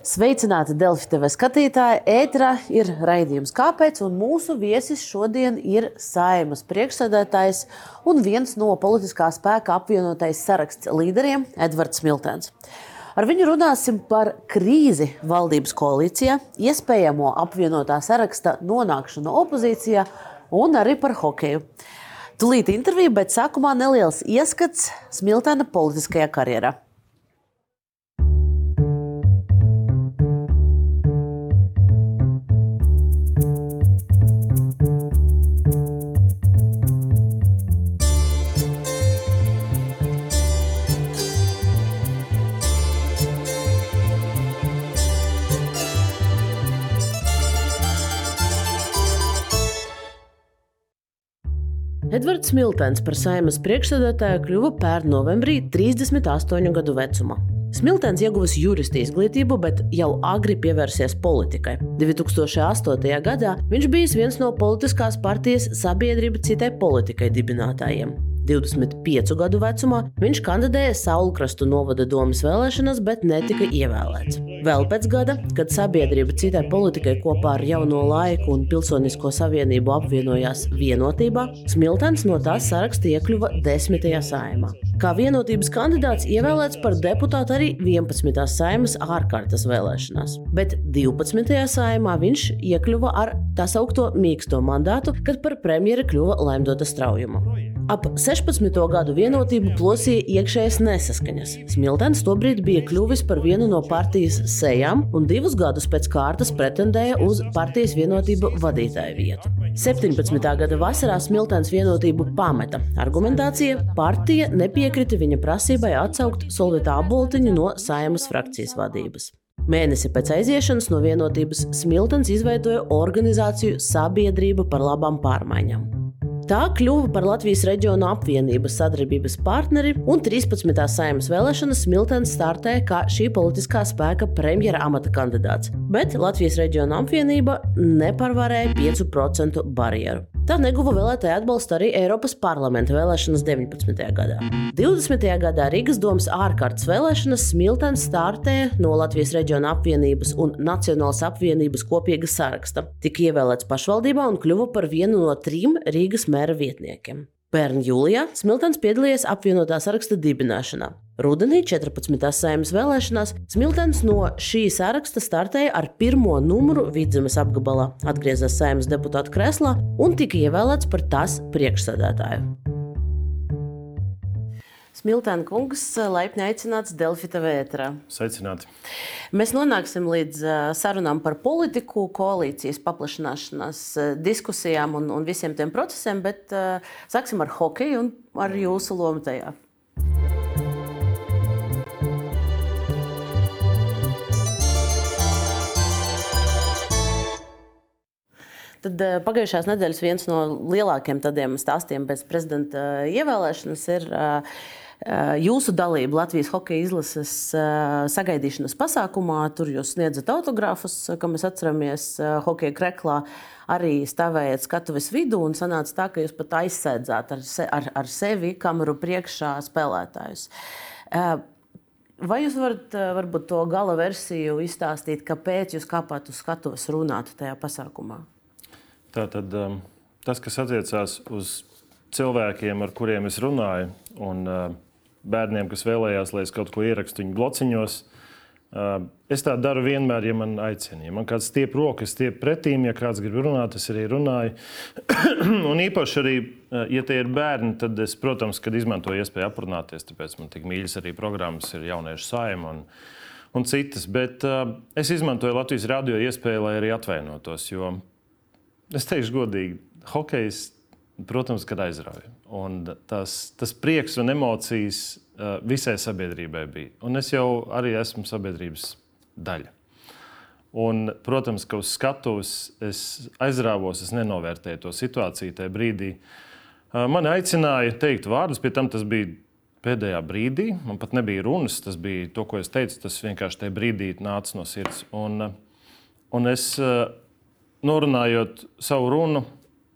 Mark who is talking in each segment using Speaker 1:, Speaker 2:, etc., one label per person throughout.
Speaker 1: Sveicināti Delfi TV skatītāji! Ēterā ir raidījums Kāpēc? Un mūsu viesis šodien ir saimas priekšsēdētājs un viens no politiskā spēka apvienotais saraksts līderiem Edvards Smiltens. Ar viņu runāsim par krīzi valdības koalīcijā, iespējamo apvienotā saraksta nonākšanu opozīcijā un arī par hokeju. Tūlīt intervija, bet sākumā neliels ieskats Smiltena politiskajā karjerā. Edvards Smiltens par saimas priekšsēdētāju kļuva pērn novembrī 38 gadu vecumā. Smiltens ieguvis jurista izglītību, bet jau agri pievērsies politikai. 2008. gadā viņš bija viens no politiskās partijas sabiedrība citai politikai dibinātājiem. 25 gadu vecumā viņš kandidēja Saulkrastu novada domas vēlēšanās, bet netika ievēlēts. Vēl pēc gada, kad sabiedrība citai politikai kopā ar jauno laiku un Pilsonisko savienību apvienojās vienotībā, Smiltens no tās saraksta iekļuva desmitajā saimā. Kā vienotības kandidāts ievēlēts par deputātu arī 11. saimas ārkārtas vēlēšanās, bet 12. saimā viņš iekļuva ar tā saucamo mīksto mandātu, kad par premjera kļuva Laimdota Straujuma. Ap 16. Gadu vienotību plosīja iekšējas nesaskaņas. Smiltens tobrīd bija kļuvis par vienu no partijas sejām un divus gadus pēc kārtas pretendēja uz partijas vienotību vadītāju vietu. 17. gada vasarā Smiltens vienotību pameta. Argumentācija - partija nepiekrita viņa prasībai atsaukt Solvita Aboltiņu no saimas frakcijas vadības. Mēnesi pēc aiziešanas no vienotības Smiltens izveidoja organizāciju Sabiedrība par labām pārmaiņām. Tā kļuva par Latvijas reģionu apvienības sadarbības partneri, un 13. saimnes vēlēšanas Smiltens startēja kā šī politiskā spēka premjera amata kandidāts, bet Latvijas reģiona apvienība neparvarēja 5% barjeru. Tā neguva vēlētāju atbalstu arī Eiropas parlamenta vēlēšanas 19. gadā. 20. gadā Rīgas domas ārkārtas vēlēšanas Smiltens startēja no Latvijas reģiona apvienības un Nacionālas apvienības kopīga saraksta. Tika ievēlēts pašvaldībā un kļuva par vienu no trim Rīgas mēra vietniekiem. Pērn jūlijā Smiltens piedalījies apvienotā saraksta dibināšanā. Rudenī 14. saimnes vēlēšanās Smiltens no šī saraksta startēja ar pirmo numuru Vidzemes apgabalā, atgriezās saimnes deputāta krēslā un tika ievēlēts par tās priekšsēdētāju. Smiltēna kungs, laipni aicināts Delfita vētrā.
Speaker 2: Sveicināti.
Speaker 1: Mēs nonāksim līdz sarunām par politiku, koalīcijas paplašināšanās diskusijām un, un visiem tiem procesiem, bet uh, sāksim ar hokeju un ar jūsu lomu tajā. Tad pagājušās nedēļas viens no lielākajiem tādiem stāstiem pēc prezidenta ievēlēšanas ir jūsu dalība Latvijas hokeja izlases sagaidīšanas pasākumā. Tur jūs sniedzat autogrāfus, kā mēs atceramies, hokeja kreklā. Arī stāvējat skatuves vidū un sanāca tā, ka jūs pat aizsēdzāt ar, se, ar, ar sevi kameru priekšā spēlētājus. Vai jūs varat varbūt to gala versiju izstāstīt, kāpēc jūs kāpāt uz skatuves runāt tajā pasākumā?
Speaker 2: Tātad um, tas, kas attiecās uz cilvēkiem, ar kuriem es runāju, un uh, bērniem, kas vēlējās, lai es kaut ko ierakstu viņu blociņos, uh, es tā daru vienmēr, ja man aicina. Ja man kāds stiep rokas, stiep pretīm, ja kāds grib runāt, es arī runāju. un īpaši arī, uh, ja tie ir bērni, tad es, protams, kad izmantoju iespēju aprunāties, tāpēc man tik mīļas arī programmas ir jauniešu saima. Un, un citas, bet uh, es izmantoju Latvijas radio iespēju, lai arī atvainotos. Jo Es teikšu godīgi, hokejs, protams, kad aizrauja. Un tas, tas prieks un emocijas uh, visai sabiedrībai bija. Un es jau arī esmu sabiedrības daļa. Un, protams, ka uz skatuves es aizrāvos, es nenovērtēju to situāciju tajā brīdī. Uh, mani aicināja teikt vārdus, pie tam tas bija pēdējā brīdī. Man pat nebija runas, tas bija to, ko es teicu. Tas vienkārši tajā brīdī nāca no sirds. Un, uh, un es norunājot savu runu,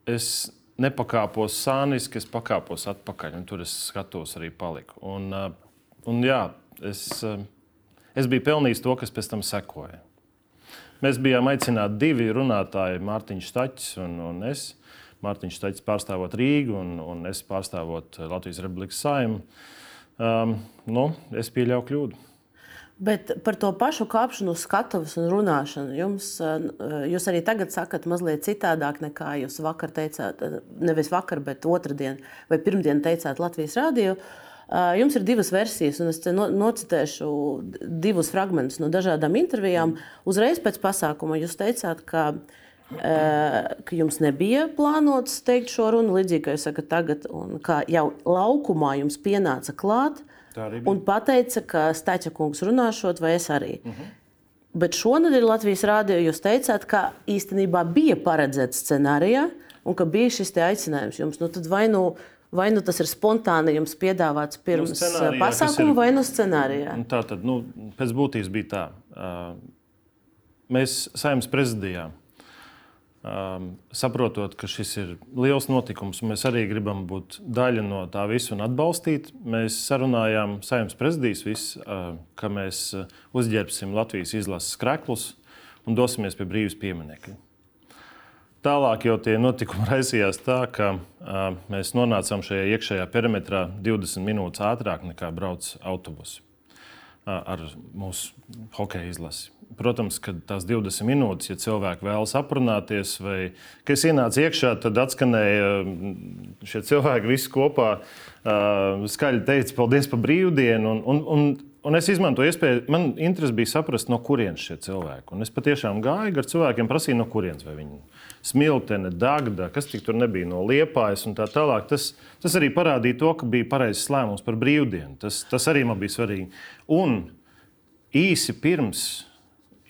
Speaker 2: es nepakāpos sāniski, es pakāpos atpakaļ. Tur es skatos arī paliku. Un, uh, un jā, es, uh, Es biju pelnījis to, kas pēc tam sekoja. Mēs bijām aicināti divi runātāji, Mārtiņš Stāčs un, un es. Mārtiņš Stāčs pārstāvot Rīgu un, un es pārstāvot Latvijas Republikas saimu. Um, nu, es pieļauju kļūdu.
Speaker 1: Bet par to pašu kāpšanu uz skatuves un runāšanu jums, uh, jūs arī tagad sakat mazliet citādāk nekā jūs vakar teicāt, uh, nevis vakar, bet otrdien vai pirmdien teicāt Latvijas rādio. Uh, jums ir divas versijas, un es nocitēšu divus fragmentus no dažādām intervijām. Uzreiz pēc pasākuma jūs teicāt, ka ka jums nebija plānots teikt šo runu, līdzīgi kā jūs sakat tagad, un kā jau laukumā jums pienāca klāt un pateica, ka Stača kungs runāšot, vai es arī. Uh mhm. -huh. Bet šonadēļ Latvijas rādio jūs teicāt, ka īstenībā bija paredzēts scenārijā un ka bija šis aicinājums jums. Nu, vai, nu, vai nu tas ir spontāni jums piedāvāts pirms nu, pasākuma, ir... vai nu scenārijā?
Speaker 2: Tā tad nu, pēc būtības bija tā. Mēs saimnes prezidijā Um, saprotot, ka šis ir liels notikums, un mēs arī gribam būt daļa no tā visa un atbalstīt, mēs sarunājām Saimnes prezidijas visu, uh, ka mēs uh, uzģērbsim Latvijas izlases skreklus un dosimies pie brīvības pieminiekļa. Tālāk jau tie notikumi raisījās tā, ka uh, mēs nonācām šajā iekšējā perimetrā 20 minūtes ātrāk nekā brauc autobusi uh, ar mūsu hokeja izlasi. Protams, ka tās 20 minūtes, ja cilvēki vēlas aprunāties, vai kas ienāca iekšā, tad atskanēja šie cilvēki visi kopā. Skaļi teica, paldies par brīvdienu. Un, un, un, un es izmantoju iespēju, man interesi bija saprast, no kurienes šie cilvēki. Un es patiešām gāju ar cilvēkiem, prasīju, no kurienes viņi. Smiltene, Dagda, kas tur nebija no liepājas un tā tālāk. Tas, tas arī parādīja to, ka bija pareizs lēmums par brīvdienu. Tas, tas arī man bija svarīgi. Un īsi pirms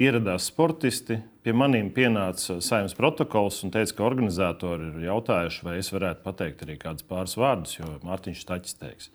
Speaker 2: ieradās sportisti. Pie maniem pienāca saimnes protokols un teica, ka organizatori ir jautājuši, vai es varētu pateikt arī kādus pāris vārdus, jo Mārtiņš Taķis teiks.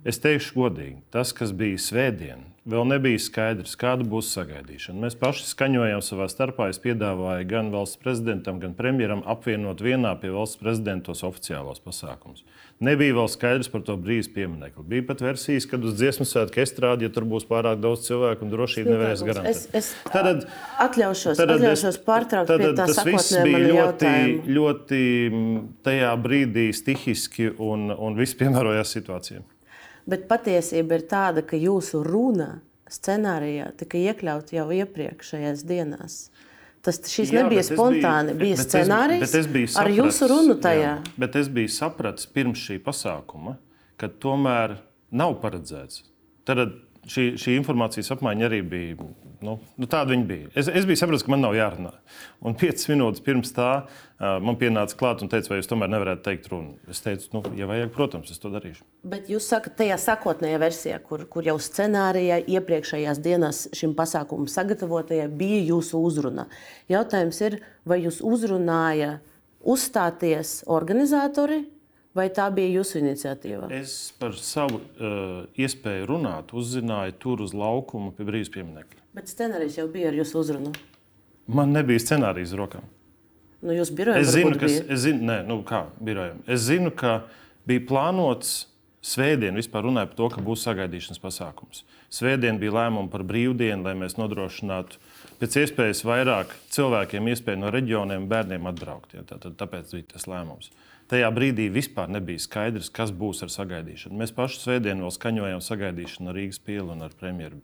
Speaker 2: Es teikšu godīgi, tas, kas bija svētdien, vēl nebija skaidrs, kāda būs sagaidīšana. Mēs paši skaņojām savā starpā. Es piedāvāju gan valsts prezidentam, gan premjeram apvienot vienā pie valsts prezidenta tos oficiālos pasākumus. Nebija vēl skaidrs par to brīvības pieminiektu. Bija pat versijas, kad uz dziesmu svētku estrādi, ja tur būs pārāk daudz cilvēku un drošība nevarēs garantēt.
Speaker 1: Es, es tad, atļaušos, tad, atļaušos pārtraukt tad, tā
Speaker 2: tas viss bija ļoti, ļoti tajā brīdī stihiski un, un viss piemērojās situācijai.
Speaker 1: Bet patiesība ir tāda, ka jūsu runa scenārijā tika iekļauta jau iepriekšējās dienās. Tas šis jā, nebija spontāni, biju, bija bet, scenārijs es, bet es sapratis, ar jūsu runu tajā. Jā,
Speaker 2: bet es biju sapratis pirms šī pasākuma, ka tomēr nav paredzēts. Tad šī, šī informācijas apmaiņa arī bija. Nu, nu, tāda viņa bija. Es, es biju sapratis, ka man nav jārunā. Un piecas minūtes pirms tā uh, man pienāca klāt un teica, vai jūs tomēr nevarētu teikt runu. Es teicu, nu, ja vajag, protams, es to darīšu.
Speaker 1: Bet jūs sakat, tajā sākotnējā versijā, kur, kur jau scenārijā iepriekšējās dienās šim pasākumam sagatavotajai bija jūsu uzruna. Jautājums ir, vai jūs uzrunāja uzstāties organizatori Vai tā bija jūsu iniciatīva?
Speaker 2: Es par savu uh, iespēju runāt, uzzināju tur uz laukuma pie brīvības pieminiekļa.
Speaker 1: Bet scenārijs jau bija ar jūsu uzrunu.
Speaker 2: Man nebija scenārijs rokām.
Speaker 1: Nu, jūs birojā
Speaker 2: es zinu, ka, es zinu, nē, nu, kā birojam. Es zinu, ka bija plānots Svētdien vispār runāja par to, ka būs sagaidīšanas pasākums. Svētdien bija lēmumi par brīvdienu, lai mēs nodrošinātu pēc iespējas vairāk cilvēkiem iespēju no reģioniem bērniem atbraukt. Ja, tā, tā, tāpēc bija tas lēmums. Tajā brīdī vispār nebija skaidrs, kas būs ar sagaidīšanu. Mēs paši svētdien vēl skaņojām sagaidīšanu ar Rīgas pielu un ar premjeru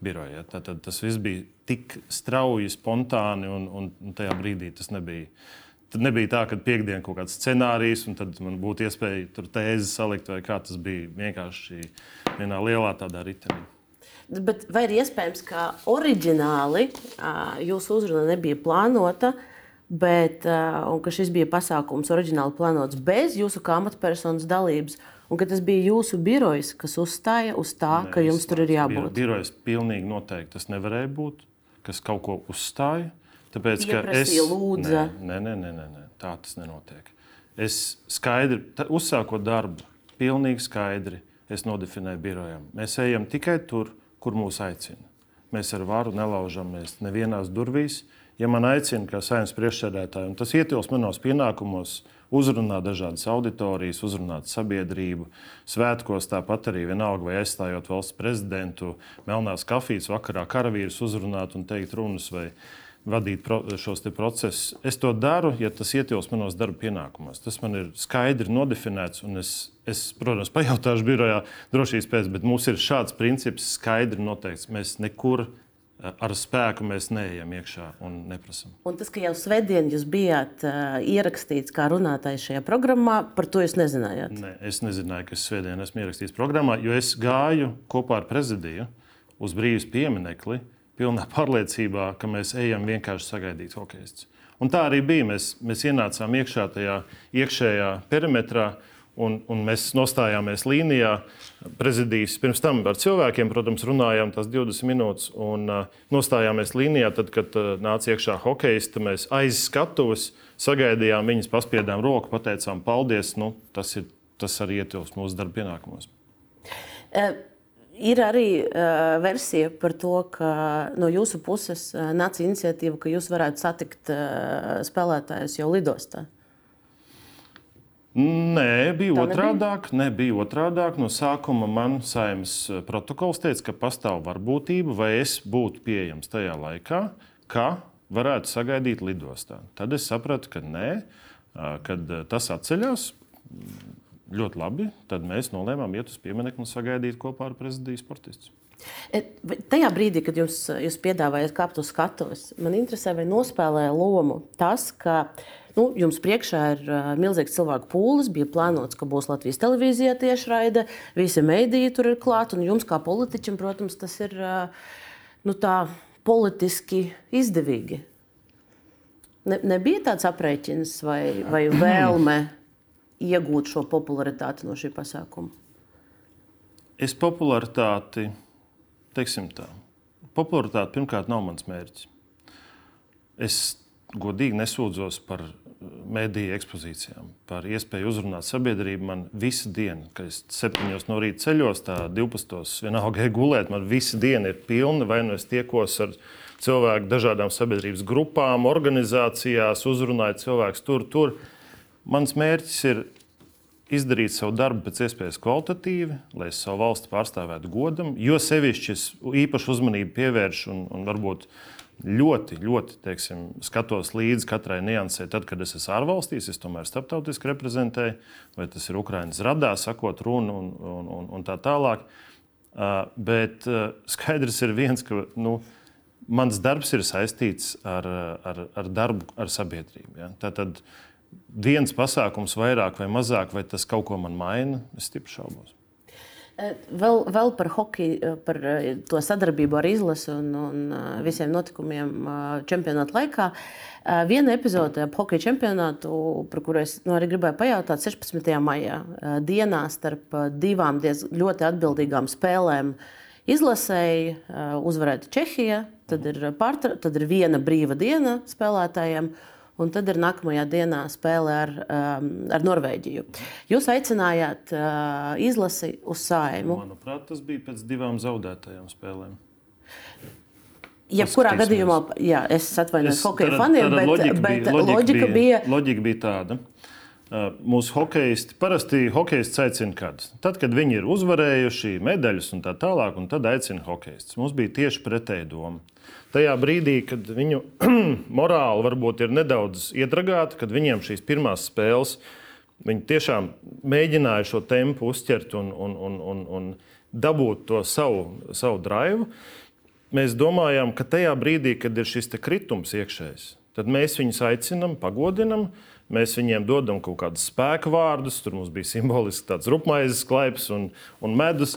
Speaker 2: biroju. Ja? Tad tas viss bija tik strauji, spontāni, un, un tajā brīdī tas nebija. Tad nebija tā, ka piekdienā kaut kāds scenārijs, un tad man būtu iespēja tur tēzi salikt, vai kā tas bija vienkārši vienā lielā tādā ritenī.
Speaker 1: Bet vai ir iespējams, ka oriģināli jūsu uzruna nebija plānota? Uh, bet uh, ka šis bija pasākums oriģināli plānots bez jūsu kā amatpersonas dalības. Un ka tas bija jūsu birojs, kas uzstāja uz tā, Nē, ka jums tur ir jābūt.
Speaker 2: Birojs pilnīgi noteikti tas nevarēja būt, kas kaut ko uzstāja. Tāpēc,
Speaker 1: ka es lūdzu,
Speaker 2: nē, nē, nē, nē, nē, tā tas nenotiek. Es skaidri, uzsākot darbu, pilnīgi skaidri es nodefinēju birojam. Mēs ejam tikai tur, kur mūs aicina. Mēs ar varu nelaužamies nevienās durvīs. Ja man aicina, kā saimnes priekšsēdētāju, un tas ietilpst manos pienākumos, uzrunāt dažādas auditorijas, uzrunāt sabiedrību. Svētkos tāpat arī vienalga, vai aizstājot valsts prezidentu, melnās kafijas vakarā karavīrus uzrunāt un teikt runas vai vadīt pro, šos procesus. Es to daru, ja tas ietilpst manos darba pienākumos. Tas man ir skaidri nodefinēts, un es, es protams, pajautāšu birojā drošības pēc, bet mums ir šāds princips skaidri noteikts. Mēs nekur ar spēku mēs neejam iekšā un neprasām.
Speaker 1: Un tas, ka jau svētdien jūs bijāt uh, ierakstīts kā runātājs šajā programmā, par to jūs nezinājāt?
Speaker 2: Nē, es nezināju, ka es svētdien esmu ierakstīts programmā, jo es gāju kopā ar prezidiju uz brīvības pieminekli, pilnā pārliecībā, ka mēs ejam vienkārši sagaidīt hokeistus. Un tā arī bija. Mēs, mēs ienācām iekšā tajā iekšējā perimetrā. Un, un mēs nostājāmies līnijā. Prezidijas pirms tam ar cilvēkiem, protams, runājām tās 20 minūtes. Un uh, nostājāmies līnijā, tad, kad uh, nāca iekšā hokeja. Mēs aiz skatuves sagaidījām viņas, paspiedām roku, pateicām paldies. Nu, tas, ir, tas arī ietilpst mūsu darba pienākumos.
Speaker 1: Uh. Ir arī uh, versija par to, ka no jūsu puses uh, nāca iniciatīva, ka jūs varētu satikt uh, spēlētājus jau lidostā.
Speaker 2: Nē, bija otrādāk. Nebija? nebija otrādāk. No sākuma man saimnes eh, protokols teica, ka pastāv varbūtība, vai es būtu pieejams tajā laikā, ka varētu sagaidīt lidostā. Tad es sapratu, ka nē, kad tas atceļas. Ļoti labi. Tad mēs nolēmām iet uz pieminiektu un sagaidīt kopā ar prezidiju sportistus.
Speaker 1: Tajā brīdī, kad jūs, jūs piedāvājat kāpt uz skatuves, man interesē, vai nospēlēja lomu tas, ka Nu, jums priekšā ir milzīgs cilvēku pūlis. Bija plānots, ka būs Latvijas televīzija tiešraide, visi mēdīji tur ir klāt. Un jums, kā politiķim, protams, tas ir nu, tā, politiski izdevīgi. Ne, nebija tāds aprēķins vai, vai vēlme iegūt šo popularitāti no šī pasākuma?
Speaker 2: Es popularitāti, teiksim tā, popularitāte pirmkārt nav mans mērķis. Es godīgi nesūdzos par mediju ekspozīcijām, par iespēju uzrunāt sabiedrību. Man visu dienu, kad es septiņos no rīta ceļos, tā 12. vienalga gāju gulēt, man visu dienu ir pilna. Vai nu es tiekos ar cilvēku dažādām sabiedrības grupām, organizācijās, uzrunāju cilvēkus tur, tur. Mans mērķis ir izdarīt savu darbu pēc iespējas kvalitatīvi, lai es savu valsti pārstāvētu godam, jo sevišķi es īpašu uzmanību pievēršu un, un varbūt ļoti, ļoti teiksim, skatos līdzi katrai niansē. Tad, kad es esmu ārvalstīs, es tomēr starptautiski reprezentēju, vai tas ir Ukraiņas radā, sakot runu un, un, un, un tā tālāk. Uh, bet uh, skaidrs ir viens, ka nu, mans darbs ir saistīts ar, ar, ar darbu ar sabiedrību. Ja? Tātad viens pasākums vairāk vai mazāk, vai tas kaut ko man maina, es stipri šaubos.
Speaker 1: Vēl, vēl par hokeju, par to sadarbību ar izlasi un, un visiem notikumiem čempionāta laikā. Viena epizode ap hokeja čempionātu, par kuru es nu, arī gribēju pajautāt, 16. maijā, dienā starp divām ļoti atbildīgām spēlēm. Izlasēji uzvarēta Čehija, tad ir, pārtra, tad ir viena brīva diena spēlētājiem. Un tad ir nākamajā dienā spēle ar, um, ar Norvēģiju. Jūs aicinājāt uh, izlasi uz saimu.
Speaker 2: Manuprāt, tas bija pēc divām zaudētajām spēlēm.
Speaker 1: Jebkurā gadījumā, jā, es atvainojos hokeja faniem, bet, loģika bet bija, loģika bija,
Speaker 2: loģika bija tāda. Uh, mūsu hokeisti parasti hokeists aicina kad? Tad, kad viņi ir uzvarējuši medaļas un tā tālāk, un tad aicina hokeists. Mums bija tieši pretēji doma tajā brīdī, kad viņu morāli varbūt ir nedaudz iedragāta, kad viņiem šīs pirmās spēles, viņi tiešām mēģināja šo tempu uzķert un, un, un, un, un dabūt to savu, savu drive. Mēs domājām, ka tajā brīdī, kad ir šis kritums iekšējs, tad mēs viņus aicinām, pagodinām, mēs viņiem dodam kaut kādus spēku vārdus. Tur mums bija simboliski tāds rupmaizes klaips un, un medus.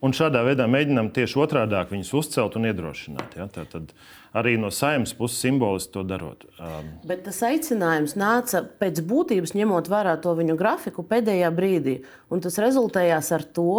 Speaker 2: Un šādā veidā mēģinām tieši otrādi viņus uzcelt un iedrošināt. Ja? Tad arī no saimnes puses simboliski to darot. Um.
Speaker 1: Bet tas aicinājums nāca pēc būtības, ņemot vērā to viņu grafiku pēdējā brīdī. Un tas rezultējās ar to,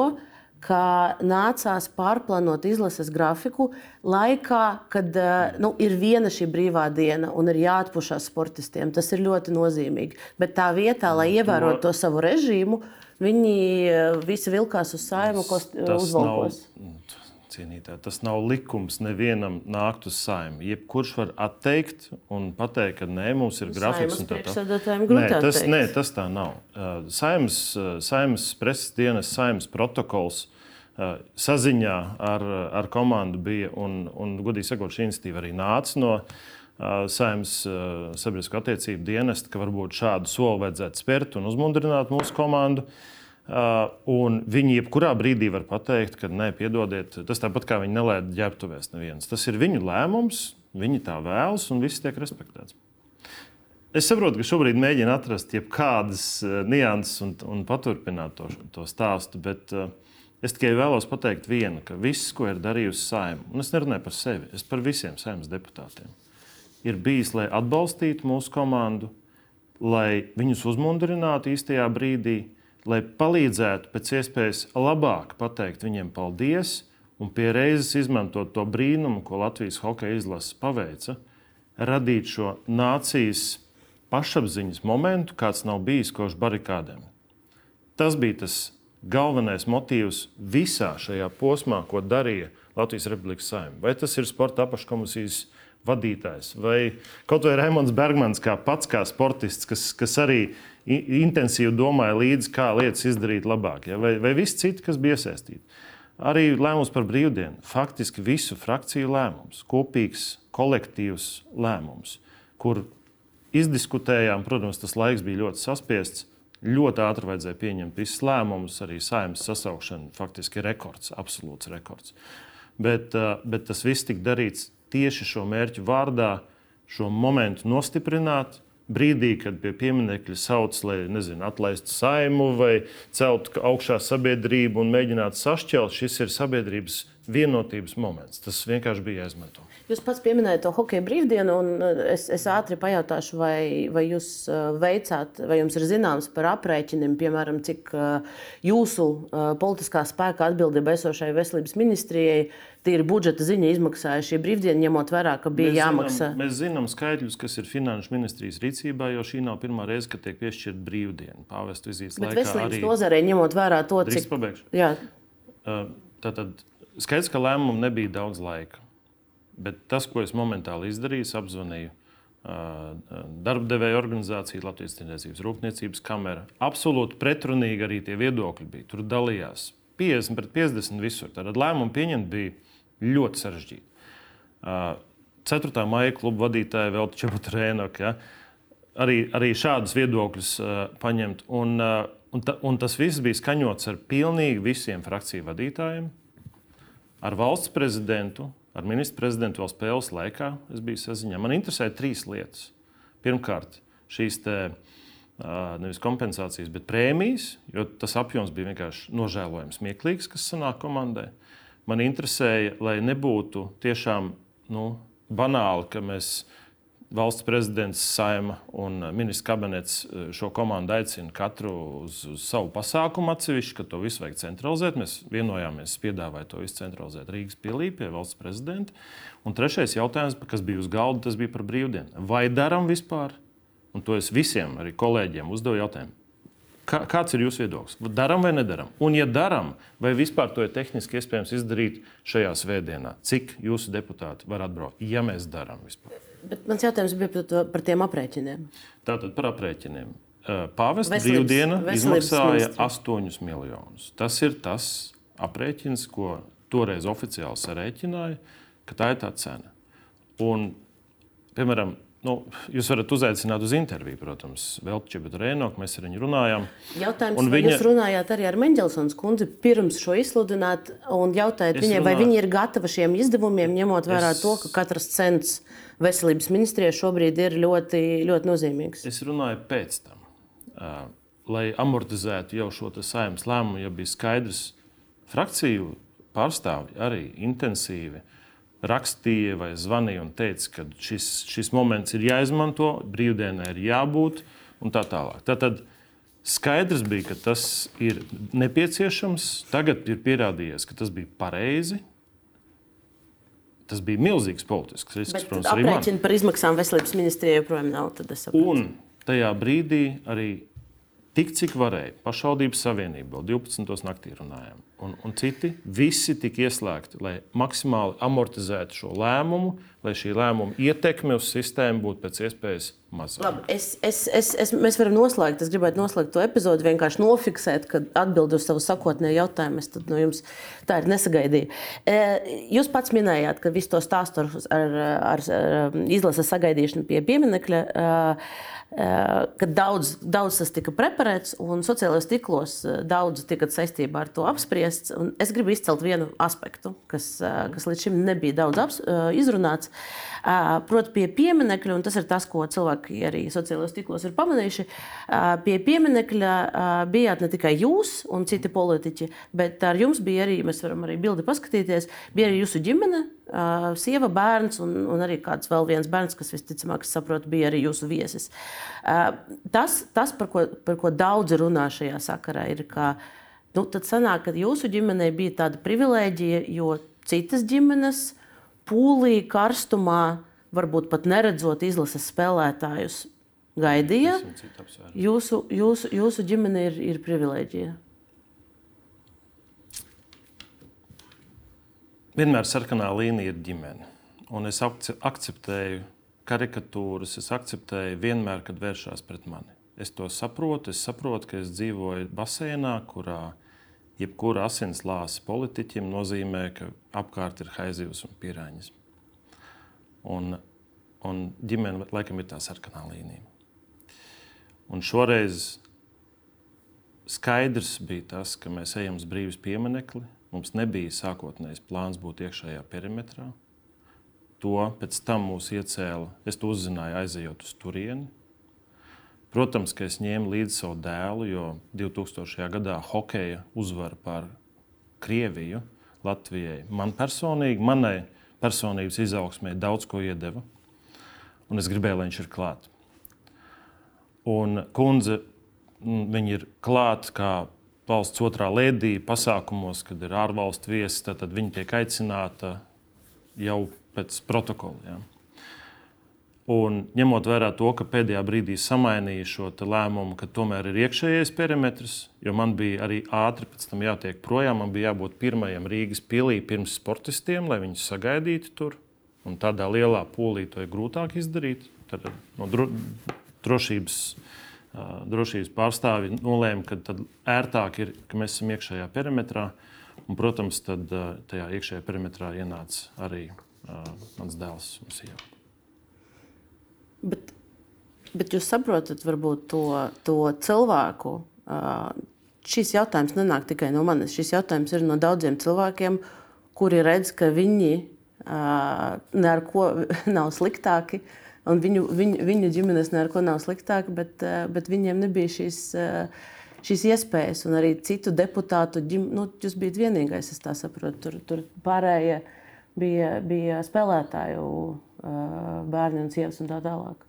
Speaker 1: ka nācās pārplānot izlases grafiku laikā, kad uh, nu, ir viena šī brīvā diena un ir jāatpūšas sportistiem. Tas ir ļoti nozīmīgi. Bet tā vietā, lai ievērotu to savu režīmu, Viņi eh, visi vilkās uz saimu, ko uzvalkos.
Speaker 2: Nav, cienītā. Tas nav likums nevienam nākt uz saimnu. Jebkurš var atteikt un pateikt, ka nē, mums ir grafiks.
Speaker 1: Nē,
Speaker 2: tas, nē, tas tā nav. Saimnes, saimnes preses dienas, saimnes protokols saziņā ar, ar komandu bija, un, un godīgi sakot, šī iniciatīva arī nāca no Saimnes sabiedrisko attiecību dienesta, ka varbūt šādu soli vajadzētu spērt un uzmundrināt mūsu komandu. Un viņi jebkurā brīdī var pateikt, ka nē, piedodiet, tas tāpat kā viņi nelēda ģērbtuvēs neviens. Tas ir viņu lēmums, viņi tā vēlas un viss tiek respektēts. Es saprotu, ka šobrīd mēģina atrast jebkādas nianses un, un paturpināt to, to stāstu, bet es tikai vēlos pateikt vienu, ka viss, ko ir darījusi saima, un es nerunāju par sevi, es par visiem saimnes deputātiem, ir bijis, lai atbalstītu mūsu komandu, lai viņus uzmundrinātu īstajā brīdī, lai palīdzētu pēc iespējas labāk pateikt viņiem paldies un pie reizes izmantot to brīnumu, ko Latvijas hokeja izlase paveica, radīt šo nācijas pašapziņas momentu, kāds nav bijis kopš barikādēm. Tas bija tas galvenais motīvs visā šajā posmā, ko darīja Latvijas Republikas saimta. Vai tas ir sporta apakškomisijas vadītājs, vai kaut vai Raimons Bergmans, kā pats kā sportists, kas, kas arī intensīvi domāja līdzi, kā lietas izdarīt labāk, ja? vai, vai visi citi, kas bija iesaistīti. Arī lēmums par brīvdienu, faktiski visu frakciju lēmums, kopīgs, kolektīvs lēmums, kur izdiskutējām, protams, tas laiks bija ļoti saspiests. Ļoti ātri vajadzēja pieņemt visus lēmumus, arī saimnes sasaukšana, faktiski rekords, absolūts rekords. Bet, bet tas viss tika darīts tieši šo mērķu vārdā, šo momentu nostiprināt. Brīdī, kad pie pieminiekļa sauc, lai nezinu, atlaistu saimu vai celtu augšā sabiedrību un mēģinātu sašķelt, šis ir sabiedrības vienotības moments. Tas vienkārši bija jāizmanto.
Speaker 1: Jūs pats pieminējāt to hokeja brīvdienu, un uh, es, es ātri pajautāšu, vai, vai jūs uh, veicāt, vai jums ir zināms par aprēķiniem, piemēram, cik uh, jūsu politiskā spēka atbildība esošai veselības ministrijai tīri budžeta ziņa izmaksāja šī brīvdiena, ņemot vērā, ka bija
Speaker 2: mēs
Speaker 1: jāmaksā.
Speaker 2: Zinām, mēs zinām skaitļus, kas ir finanšu ministrijas rīcībā, jo šī nav pirmā reize, kad tiek piešķirta brīvdiena. Pāvestu vizītes
Speaker 1: laikā. Bet veselības nozarē, ņemot vērā to,
Speaker 2: cik. Pabeigšu. Jā. Tātad skaidrs, ka lēmumu nebija daudz laika. Bet tas, ko es momentāli izdarīju, es apzvanīju darbdevēja organizācija, Latvijas Tirdzniecības Rūpniecības kamera. Absolūti pretrunīgi arī tie viedokļi bija. Tur dalījās 50 pret 50 visur. Tad lēmumu pieņemt bija ļoti sarežģīti. 4. maija kluba vadītāja vēl Čebutrēnoka. Ja? Arī, arī šādus viedokļus uh, paņemt. Un, uh, un, ta, un tas viss bija skaņots ar pilnīgi visiem frakciju vadītājiem, ar valsts prezidentu, ar ministru prezidentu vēl spēles laikā es biju saziņā. Man interesē trīs lietas. Pirmkārt, šīs te, nevis kompensācijas, bet prēmijas, jo tas apjoms bija vienkārši nožēlojams, smieklīgs, kas sanāk komandai. Man interesēja, lai nebūtu tiešām nu, banāli, ka mēs valsts prezidents, saima un ministrs kabinets eh, šo komandu aicina katru uz, uz savu pasākumu atsevišķi, ka to visu vajag centralizēt. Mēs vienojāmies, piedāvājot to visu centralizēt Rīgas pilī pie valsts prezidenta. Un trešais jautājums, kas bija uz galda, tas bija par brīvdienu. Vai darām vispār? Un to es visiem, arī kolēģiem, uzdevu jautājumu. Kā, kāds ir jūsu viedoklis? Darām vai nedarām? Un, ja darām, vai vispār to ir tehniski iespējams izdarīt šajā svētdienā? Cik jūsu deputāti var atbraukt, ja mēs darām vispār?
Speaker 1: Bet mans jautājums bija par, to, par tiem aprēķiniem.
Speaker 2: Tātad par aprēķiniem. Pāvesta brīvdiena izmaksāja 8 miljonus. Tas ir tas aprēķins, ko toreiz oficiāli sarēķināja, ka tā ir tā cena. Un, piemēram, Nu, jūs varat uzaicināt uz interviju, protams, Veltčiju, bet Rēnoku mēs ar viņu runājām.
Speaker 1: Jautājums, vai viņa... jūs runājāt arī ar Mendelsons kundzi pirms šo izsludināt un jautājāt es viņai, runāju... vai viņa ir gatava šiem izdevumiem, ņemot vērā es... to, ka katrs cents veselības ministrijai šobrīd ir ļoti, ļoti nozīmīgs?
Speaker 2: Es runāju pēc tam, lai amortizētu jau šo saimnes lēmumu, ja bija skaidrs, frakciju pārstāvji arī intensīvi rakstīja vai zvanīja un teica, ka šis, šis moments ir jāizmanto, brīvdienai ir jābūt un tā tālāk. Tātad skaidrs bija, ka tas ir nepieciešams. Tagad ir pierādījies, ka tas bija pareizi. Tas bija milzīgs politisks risks.
Speaker 1: Protams, arī aprēķini par izmaksām veselības ministrijai joprojām nav.
Speaker 2: Un tajā brīdī arī tik, cik varēja, pašvaldības savienība vēl 12. naktī runājām. Un, un citi, visi tika ieslēgti, lai maksimāli amortizētu šo lēmumu, lai šī lēmuma ietekme uz sistēmu būtu pēc iespējas mazāka.
Speaker 1: Labi, es, es, es, es, mēs varam noslēgt, es gribētu noslēgt to epizodi, vienkārši nofiksēt, kad atbild uz savu sakotnēju jautājumu. Es no jums tā ir nesagaidīju. E, jūs pats minējāt, ka visu to stāstu ar, ar, ar, ar izlases sagaidīšanu pie pieminiekļa ka daudz, daudz tas tika preparēts, un sociālajos tīklos daudz tika saistībā ar to apspriests. Un es gribu izcelt vienu aspektu, kas, kas līdz šim nebija daudz aps, izrunāts. Proti, pie pieminiekļa, un tas ir tas, ko cilvēki arī sociālajos tīklos ir pamanījuši. Pie pieminiekļa bijāt ne tikai jūs un citi politiķi, bet ar jums bija arī, mēs varam arī bildi paskatīties, bija arī jūsu ģimene uh, sieva, bērns un, un arī kāds vēl viens bērns, kas visticamāk, saprotu, bija arī jūsu viesis. Uh, tas, tas par, ko, par ko daudzi runā šajā sakarā, ir, ka nu, tad sanāk, ka jūsu ģimenei bija tāda privilēģija, jo citas ģimenes pūlī, karstumā, varbūt pat neredzot izlases spēlētājus, gaidīja. Jūsu, jūsu, jūsu ģimene ir, ir privilēģija.
Speaker 2: vienmēr sarkanā līnija ir ģimene. Un es akceptēju karikatūras, es akceptēju vienmēr, kad vēršās pret mani. Es to saprotu, es saprotu, ka es dzīvoju basēnā, kurā jebkura asins lāsa politiķim nozīmē, ka apkārt ir haizivs un pīrāņas. Un, un ģimene laikam ir tā sarkanā līnija. Un šoreiz skaidrs bija tas, ka mēs ejam uz brīvības pieminekli, Mums nebija sākotnējs plāns būt iekšējā perimetrā. To pēc tam mūs iecēla. Es to uzzināju, aizejot uz turieni. Protams, ka es ņēmu līdzi savu dēlu, jo 2000. gadā hokeja uzvara pār Krieviju Latvijai man personīgi, manai personības izaugsmē daudz ko iedeva. Un es gribēju, lai viņš ir klāt. Un kundze, viņa ir klāt kā valsts otrā lēdī pasākumos, kad ir ārvalstu viesi, tad, tad viņi tiek aicināti jau pēc protokola. Ja. Un ņemot vērā to, ka pēdējā brīdī samainīja šo lēmumu, ka tomēr ir iekšējais perimetrs, jo man bija arī ātri pēc tam jātiek projām. Man bija jābūt pirmajam Rīgas pilī pirms sportistiem, lai viņus sagaidītu tur. Un tādā lielā pūlī to ir grūtāk izdarīt. Tad no dro drošības drošības pārstāvji nolēma, ka ērtāk ir, ka mēs esam iekšējā perimetrā. Un, protams, tad tajā iekšējā perimetrā ienāca arī mans dēls un sieva.
Speaker 1: Bet, bet jūs saprotat, varbūt to, to cilvēku. Šis jautājums nenāk tikai no manis. Šis jautājums ir no daudziem cilvēkiem, kuri redz, ka viņi uh, neko nav sliktāki Un viņu, viņu, viņu ģimenes neko nav sliktāk, bet, bet viņiem nebija šīs, šīs iespējas. Un arī citu deputātu ģimenes, nu, jūs bijat vienīgais, es tā saprotu, tur, tur pārējie bija, bija spēlētāju bērni un sievas un tā tālāk.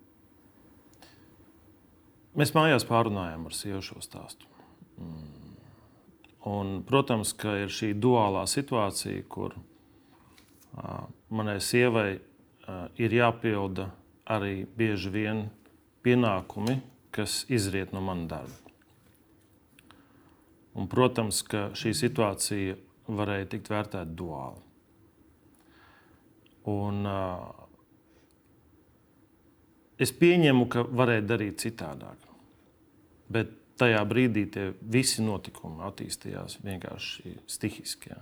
Speaker 2: Mēs mājās pārunājām ar sievu šo stāstu. Un, protams, ka ir šī duālā situācija, kur manai sievai ir jāpilda arī bieži vien pienākumi, kas izriet no manas darba. Un, protams, ka šī situācija varēja tikt vērtēta duāli. Un, uh, es pieņemu, ka varēja darīt citādāk. Bet tajā brīdī tie visi notikumi attīstījās vienkārši stihiski. Ja.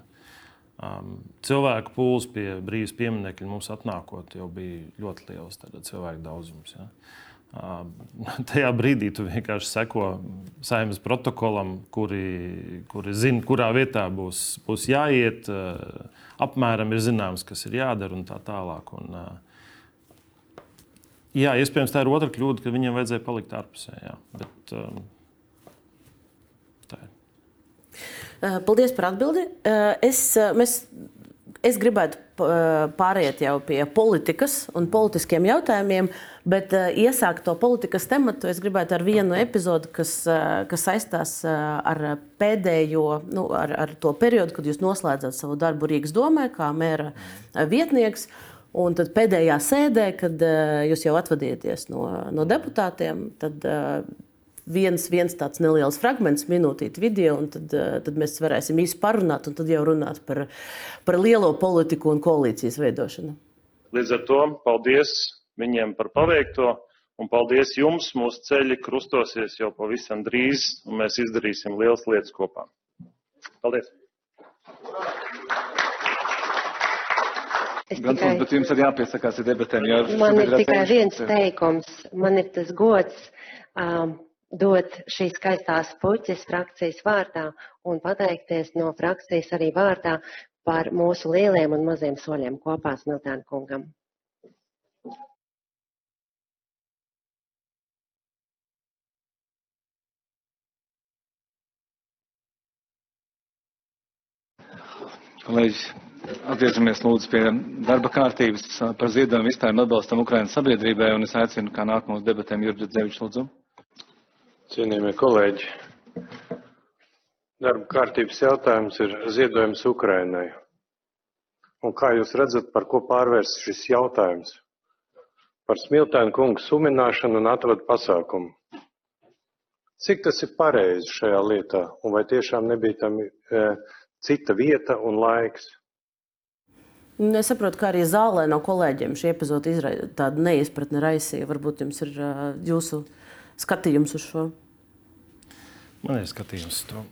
Speaker 2: Um, cilvēku pūlis pie brīvības pieminiekļa mums atnākot jau bija ļoti liels cilvēku daudzums. Ja. Uh, tajā brīdī tu vienkārši seko saimnes protokolam, kuri, kuri zina, kurā vietā būs, būs jāiet. Uh, apmēram ir zināms, kas ir jādara un tā tālāk. Un, uh, jā, iespējams, tā ir otra kļūda, ka viņiem vajadzēja palikt ārpusē. Jā. Bet, um,
Speaker 1: Eh, paldies par atbildi. Eh, es, eh, mēs, es gribētu pāriet jau pie politikas un politiskiem jautājumiem, bet iesākt to politikas tematu es gribētu ar vienu epizodi, kas, kas saistās ar pēdējo, nu, ar, ar to periodu, kad jūs noslēdzat savu darbu Rīgas domē, kā mēra vietnieks. Un tad pēdējā sēdē, kad uh, jūs jau atvadieties no, no deputātiem, tad uh, viens, viens tāds neliels fragments, minūtīte video, un tad, tad mēs varēsim īsi parunāt, un tad jau runāt par, par lielo politiku un koalīcijas veidošanu.
Speaker 2: Līdz ar to paldies viņiem par paveikto, un paldies jums. Mūsu ceļi krustosies jau pavisam drīz, un mēs izdarīsim lielas lietas kopā. Paldies!
Speaker 3: Es Gan tikai, bet jums arī jāpiesakās ar debatēm. Jā,
Speaker 4: man ir tikai viens teikums. Man ir tas gods um, dot šīs skaistās puķes frakcijas vārdā un pateikties no frakcijas arī vārdā par mūsu lieliem un maziem soļiem kopā Smiltēna kungam.
Speaker 3: Kolēģi, Atgriežamies lūdzu pie darba kārtības par ziedojumu izstājumu atbalstam Ukrainas sabiedrībai, un es aicinu kā nākamos debatēm Jurģis Dzevičs lūdzu.
Speaker 5: Cienījamie kolēģi, darba kārtības jautājums ir ziedojums Ukrainai. Un kā jūs redzat, par ko pārvērs šis jautājums? Par smiltēnu kungu sumināšanu un atvadu pasākumu. Cik tas ir pareizi šajā lietā, un vai tiešām nebija tam e, cita vieta un laiks?
Speaker 1: Es saprotu, ka arī zālē no kolēģiem šī epizode tādu neizpratni raisīja. Varbūt jums ir uh, jūsu skatījums uz šo?
Speaker 2: Man ir skatījums uz to.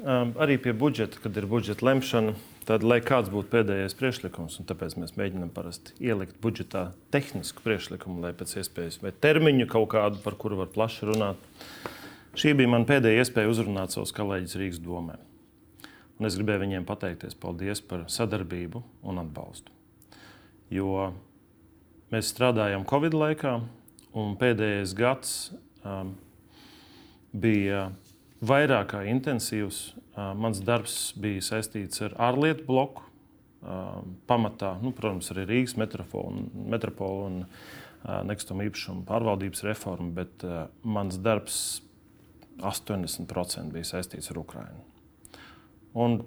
Speaker 2: Um, arī pie budžeta, kad ir budžeta lemšana, tad, lai kāds būtu pēdējais priekšlikums, un tāpēc mēs mēģinām parasti ielikt budžetā tehnisku priekšlikumu, lai pēc iespējas vai termiņu kaut kādu, par kuru var plaši runāt. Šī bija mana pēdējā iespēja uzrunāt savus kolēģus Rīgas domē. Un es gribēju viņiem pateikties paldies par sadarbību un atbalstu. Jo mēs strādājām Covid laikā, un pēdējais gads um, bija vairāk kā intensīvs. Uh, mans darbs bija saistīts ar ārlietu bloku. Uh, pamatā, nu, protams, arī Rīgas metropola un uh, nekustamo īpašumu pārvaldības reforma, bet uh, mans darbs 80% bija saistīts ar Ukrajinu. Un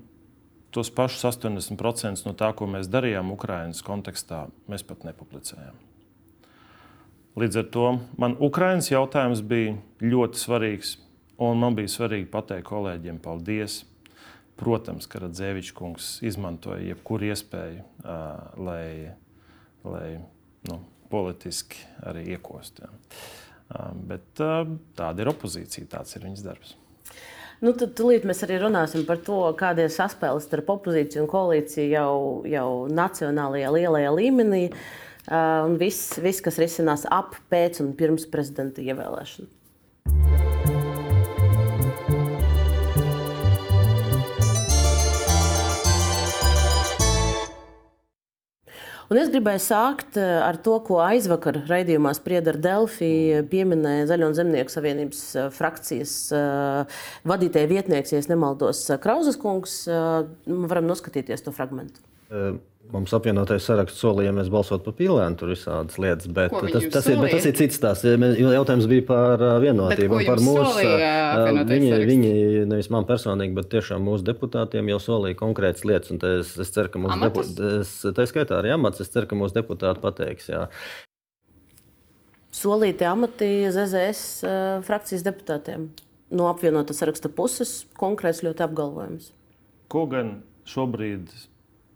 Speaker 2: tos pašus 80% no tā, ko mēs darījām Ukraiņas kontekstā, mēs pat nepublicējām. Līdz ar to man Ukraiņas jautājums bija ļoti svarīgs, un man bija svarīgi pateikt kolēģiem paldies. Protams, ka Radzēvičs kungs izmantoja jebkuru iespēju, lai, lai nu, politiski arī iekostu. Uh, bet tāda ir opozīcija, tāds ir viņas darbs.
Speaker 1: Nu, tad tūlīt mēs arī runāsim par to, kāda ir saspēle starp opozīciju un koalīciju jau, jau nacionālajā lielajā līmenī. Uh, un viss, viss, kas risinās ap, pēc un pirms prezidenta ievēlēšanu. Un es gribēju sākt eh, ar to, ko aizvakar raidījumā sprieda ar Delfi, pieminēja Zaļo un Zemnieku savienības eh, frakcijas eh, vadītāja vietnieks, ja nemaldos, Krauzes kungs. Varam noskatīties to fragment.
Speaker 6: Mums apvienotais saraksts solīja, ja mēs balsotu par pīlēnu, tur visādas lietas. Bet tas, tas, ir, bet tas ir cits stāsts. Jautājums bija par vienotību un par mūsu. Viņi, viņi, nevis man personīgi, bet tiešām mūsu deputātiem jau solīja konkrētas lietas. Es, es ceru, ka mūsu deputāti, tā skaitā arī amats, es ceru, ka mūsu deputāti pateiks. Jā.
Speaker 1: Solīti amati ZZS frakcijas deputātiem no apvienotā saraksta puses konkrēts ļoti apgalvojums.
Speaker 2: Ko gan šobrīd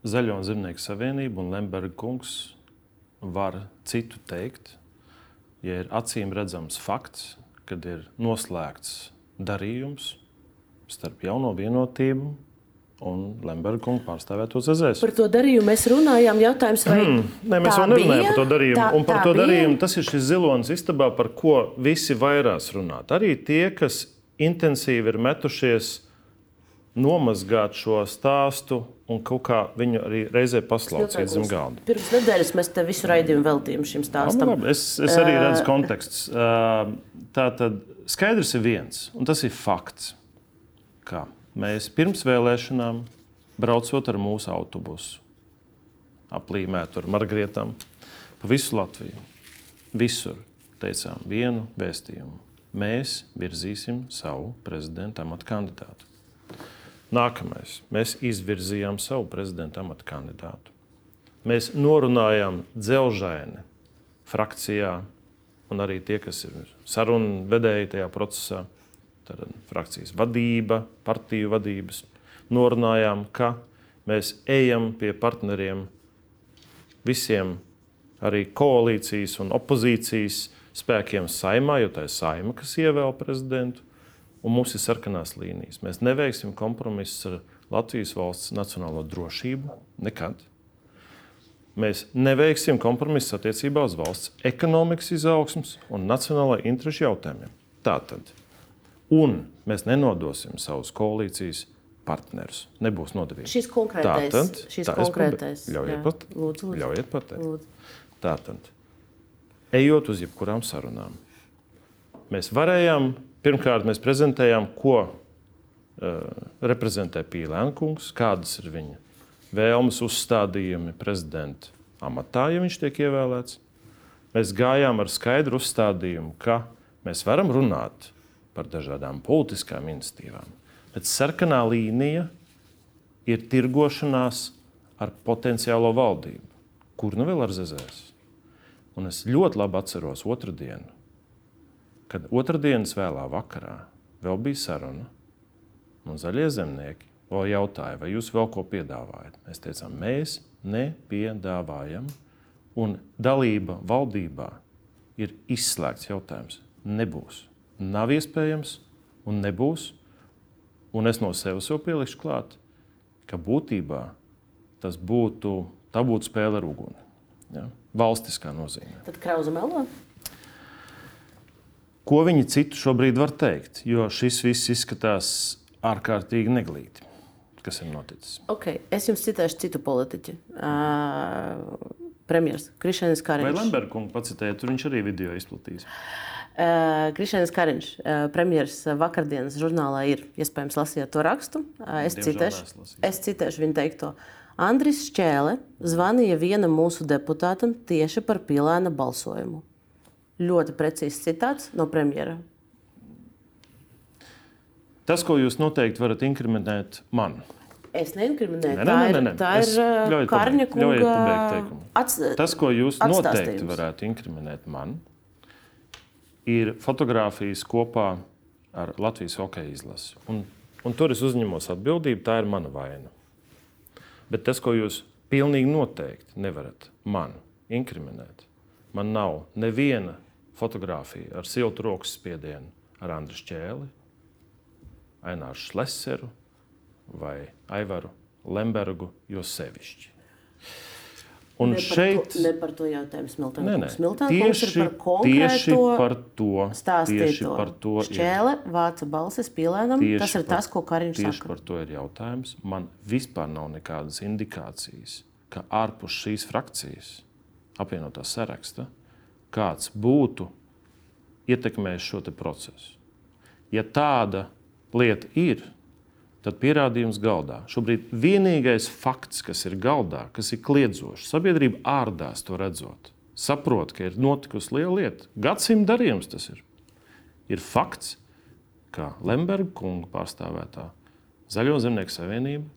Speaker 2: Zaļo un Zemnieku savienība un Lemberga kungs var citu teikt, ja ir acīm redzams fakts, kad ir noslēgts darījums starp jauno vienotību un Lemberga kungu pārstāvēto ZZS.
Speaker 1: Par to darījumu mēs runājām. Jautājums, vai mm,
Speaker 2: Nē, mēs vēl nerunājam par to darījumu. Tā, un par to bija? darījumu tas ir šis zilonis istabā, par ko visi vairās runāt. Arī tie, kas intensīvi ir metušies nomazgāt šo stāstu un kaut kā viņu arī reizē paslaucīt zem galda.
Speaker 1: Pirms nedēļas mēs te visu raidījumu veltījām šim stāstam.
Speaker 2: Labi, es, es arī redzu konteksts. Tā tad skaidrs ir viens, un tas ir fakts, ka mēs pirms vēlēšanām braucot ar mūsu autobusu, aplīmētu ar margrietām pa visu Latviju, visur teicām vienu vēstījumu. Mēs virzīsim savu prezidenta amatu kandidātu. Nākamais. Mēs izvirzījām savu prezidenta amata kandidātu. Mēs norunājām dzelžaini frakcijā un arī tie, kas ir sarunu vedēji tajā procesā, tad frakcijas vadība, partiju vadības, norunājām, ka mēs ejam pie partneriem visiem, arī koalīcijas un opozīcijas spēkiem saimā, jo tā ir saima, kas ievēl prezidentu, un mums ir sarkanās līnijas. Mēs neveiksim kompromisus ar Latvijas valsts nacionālo drošību nekad. Mēs neveiksim kompromisus attiecībā uz valsts ekonomikas izaugsmus un nacionālajā interešu jautājumiem. Tātad, un mēs nenodosim savus koalīcijas partnerus. Nebūs nodevība.
Speaker 1: Šis konkrētais,
Speaker 2: Tātad,
Speaker 1: šis konkrētais
Speaker 2: ļaujiet, pat,
Speaker 1: lūdzu, lūdzu.
Speaker 2: ļaujiet pateikt.
Speaker 1: Lūdzu.
Speaker 2: Tātad, ejot uz jebkurām sarunām, mēs varējām, pirmkārt, mēs prezentējām, ko uh, reprezentē Pīlēna kungs, kādas ir viņa vēlmes uzstādījumi prezidenta amatā, ja viņš tiek ievēlēts. Mēs gājām ar skaidru uzstādījumu, ka mēs varam runāt par dažādām politiskām iniciatīvām, bet sarkanā līnija ir tirgošanās ar potenciālo valdību, kur nu vēl ar ZZS. Un es ļoti labi atceros otru dienu, kad otrdienas vēlā vakarā vēl bija saruna, un zaļie zemnieki vēl jautāja, vai jūs vēl ko piedāvājat. Mēs teicām, mēs nepiedāvājam, un dalība valdībā ir izslēgts jautājums. Nebūs. Nav iespējams, un nebūs. Un es no sevis jau pielikšu klāt, ka būtībā tas būtu, būtu spēle ar uguni. Ja? Valstiskā nozīmē.
Speaker 1: Tad krauza melo.
Speaker 2: Ko viņi citu šobrīd var teikt? Jo šis viss izskatās ārkārtīgi neglīti, kas ir noticis.
Speaker 1: Okay. Es jums citēšu citu politiķu. Uh, Premjerministrs Krišņevs Kariņš.
Speaker 2: Vai kungu pacitēja, tur viņš arī video izplatīs.
Speaker 1: Uh, Krišņevs Kariņš, uh, premjerministrs vakardienas žurnālā ir iespējams lasījāt to rakstu. Uh, es, citēšu, es citēšu viņa teikto. Andris Čēle zvanīja vienam mūsu deputātam tieši par pīlēna balsojumu. Ļoti precīzs citāts no premjera.
Speaker 2: Tas, ko jūs noteikti varat inkriminēt man,
Speaker 1: Es neinkriminēju.
Speaker 2: Nē,
Speaker 1: ir,
Speaker 2: nē, nē.
Speaker 1: tā ir
Speaker 2: ļaujiet
Speaker 1: Kārņa kunga ats,
Speaker 2: tas, ko jūs noteikti varētu inkriminēt man, ir fotografijas kopā ar Latvijas hokeja izlasi. Un, un tur es uzņemos atbildību, tā ir mana vaina. Bet tas, ko jūs pilnīgi noteikti nevarat man inkriminēt, man nav neviena fotografija ar siltu rokas spiedienu ar Andriu Čēli, Aināru Šleseru vai Aivaru Lembergu, jo sevišķi. Un
Speaker 1: ne
Speaker 2: šeit
Speaker 1: par to, ne par to jautājumu Smiltenē.
Speaker 2: Nē, nē.
Speaker 1: Smiltenē ir
Speaker 2: Tieši,
Speaker 1: par
Speaker 2: tieši par to. Tieši par to ir.
Speaker 1: Šķēle vāca balsis.
Speaker 2: Tieši
Speaker 1: Tas ir
Speaker 2: par-
Speaker 1: tas, ko Kariņš
Speaker 2: Tieši
Speaker 1: saka.
Speaker 2: par to ir jautājums. Man vispār nav nekādas indikācijas, ka ārpus šīs frakcijas, apvienotā saraksta, kāds būtu ietekmējis šo procesu. Ja tāda lieta ir, tad pierādījums galdā. Šobrīd vienīgais fakts, kas ir galdā, kas ir kliedzošs, sabiedrība ārdās to redzot, saprot, ka ir notikusi liela lieta. Gadsimta darījums tas ir. Ir fakts, ka Lemberga kunga pārstāvētā Zaļo zemnieku savienība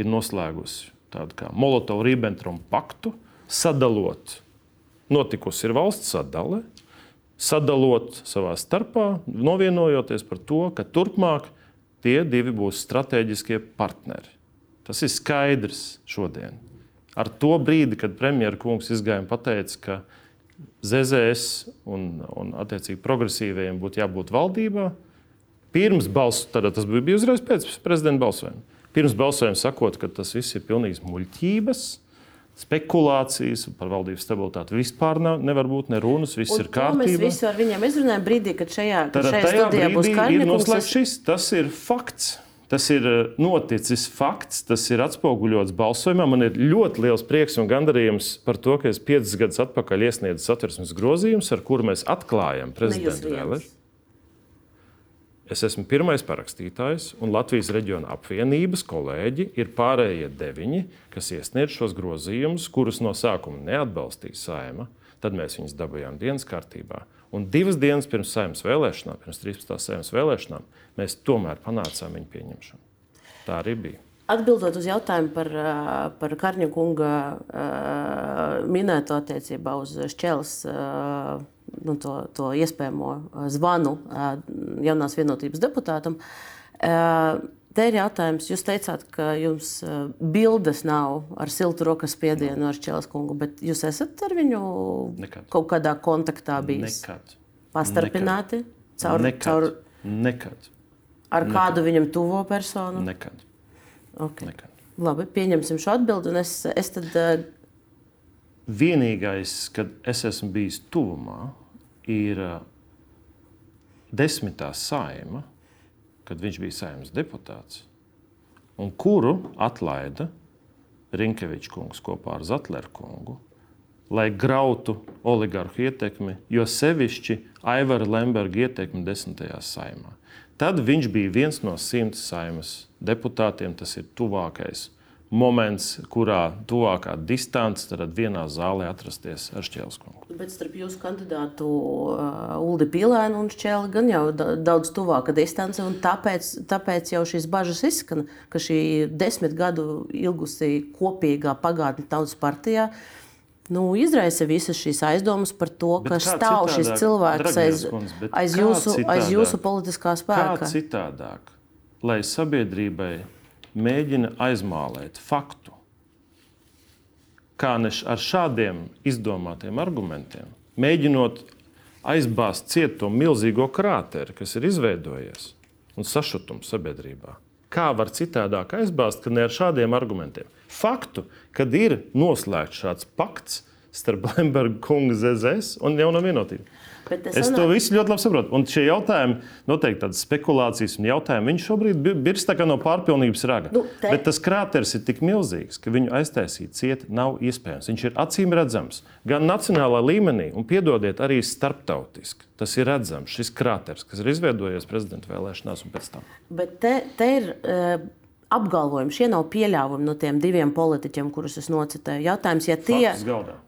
Speaker 2: ir noslēgusi tādu kā Molotovu-Ribbentropu paktu, sadalot, notikusi ir valsts sadale, sadalot savā starpā, novienojoties par to, ka turpmāk tie divi būs strateģiskie partneri. Tas ir skaidrs šodien. Ar to brīdi, kad premjerministrs izgāja un teica, ka ZZS un, un attiecīgi progresīvajiem būtu jābūt valdībā, pirms balsojuma, tas bija uzreiz pēc prezidenta balsojuma. Pirms balsojuma sakot, ka tas viss ir pilnīgs muļķības, spekulācijas par valdības stabilitāti vispār nav, nevar būt ne runas, viss
Speaker 1: Un
Speaker 2: ir
Speaker 1: to Mēs
Speaker 2: kārtībā.
Speaker 1: visu ar viņiem izrunājam brīdī, kad šajā, kad
Speaker 2: Tad
Speaker 1: šajā studijā būs kungs.
Speaker 2: noslēgts šis. Tas ir fakts. Tas ir eh, noticis fakts, tas ir atspoguļots balsojumā. Man ir ļoti liels prieks un gandarījums par to, ka es piecus gadus atpakaļ iesniedzu satversmes grozījumus, ar kuru mēs atklājam prezidenta vēlēšanas. Es esmu pirmais parakstītājs, un Latvijas reģiona apvienības kolēģi ir pārējie deviņi, kas iesniedz šos grozījumus, kurus no sākuma neatbalstīja saima. Tad mēs viņus dabūjām dienas kārtībā. Un divas dienas pirms saimnes vēlēšanām, pirms 13. saimnes vēlēšanām, mēs tomēr panācām viņu pieņemšanu. Tā arī bija.
Speaker 1: Atbildot uz jautājumu par, par Karņa kunga minēto attiecībā uz šķēles ā, nu, to, to iespējamo zvanu jaunās vienotības deputātam. Te ir jautājums, jūs teicāt, ka jums bildes nav ar siltu rokas spiedienu ar Čēlas kungu, bet jūs esat ar viņu Nekad. kaut kādā kontaktā bijis?
Speaker 2: Nekad.
Speaker 1: Pastarpināti?
Speaker 2: Nekad. Caur, Nekad. Caur... Nekad.
Speaker 1: Ar Nekad. kādu viņam tuvo personu?
Speaker 2: Nekad.
Speaker 1: Okay. Nekad. Labi, pieņemsim šo atbildi. Es, es tad.
Speaker 2: Vienīgais, kad es esmu bijis tuvumā, ir desmitā saima, kad viņš bija saimnes deputāts, un kuru atlaida Rinkevičs kungs kopā ar Zatleru kungu, lai grautu oligarhu ietekmi, jo sevišķi Aivara Lemberga ietekmi desmitajā saimā. Tad viņš bija viens no simts saimas deputātiem. Tas ir tuvākais moments, kurā tuvākā distance tad vienā zālē atrasties ar Šķēlskungu.
Speaker 1: Bet starp jūsu kandidātu uh, Uldi Pilēnu un Šķēli gan jau daudz tuvāka distance, un tāpēc, tāpēc jau šīs bažas izskan, ka šī desmit gadu ilgusī kopīgā pagātne tautas partijā nu, izraisa visas šīs aizdomas par to, bet ka stāv šis cilvēks aiz, kundze, aiz, jūsu, citādāk, aiz jūsu politiskā spēka.
Speaker 2: Kā citādāk, lai sabiedrībai mēģina aizmālēt faktu, kā ar šādiem izdomātiem argumentiem, mēģinot aizbāzt ciet to milzīgo krāteri, kas ir izveidojies un sašutums sabiedrībā. Kā var citādāk aizbāzt, ka ne ar šādiem argumentiem? Faktu, kad ir noslēgts šāds pakts starp Lemberga kungu ZZS un Jaunu vienotību. Es sanāk... to visu ļoti labi saprotu. Un šie jautājumi, noteikti tādas spekulācijas un jautājumi, viņi šobrīd birst no pārpilnības raga. Nu, te... Bet tas krāteris ir tik milzīgs, ka viņu aiztaisīt ciet nav iespējams. Viņš ir acīm redzams gan nacionālā līmenī, un piedodiet, arī starptautiski. Tas ir redzams, šis krāteris, kas ir izveidojies prezidenta vēlēšanās un pēc tam.
Speaker 1: Bet te, te ir. Uh apgalvojumi. Šie nav pieļāvumi no tiem diviem politiķiem, kurus es nocitēju. Jautājums, ja tie,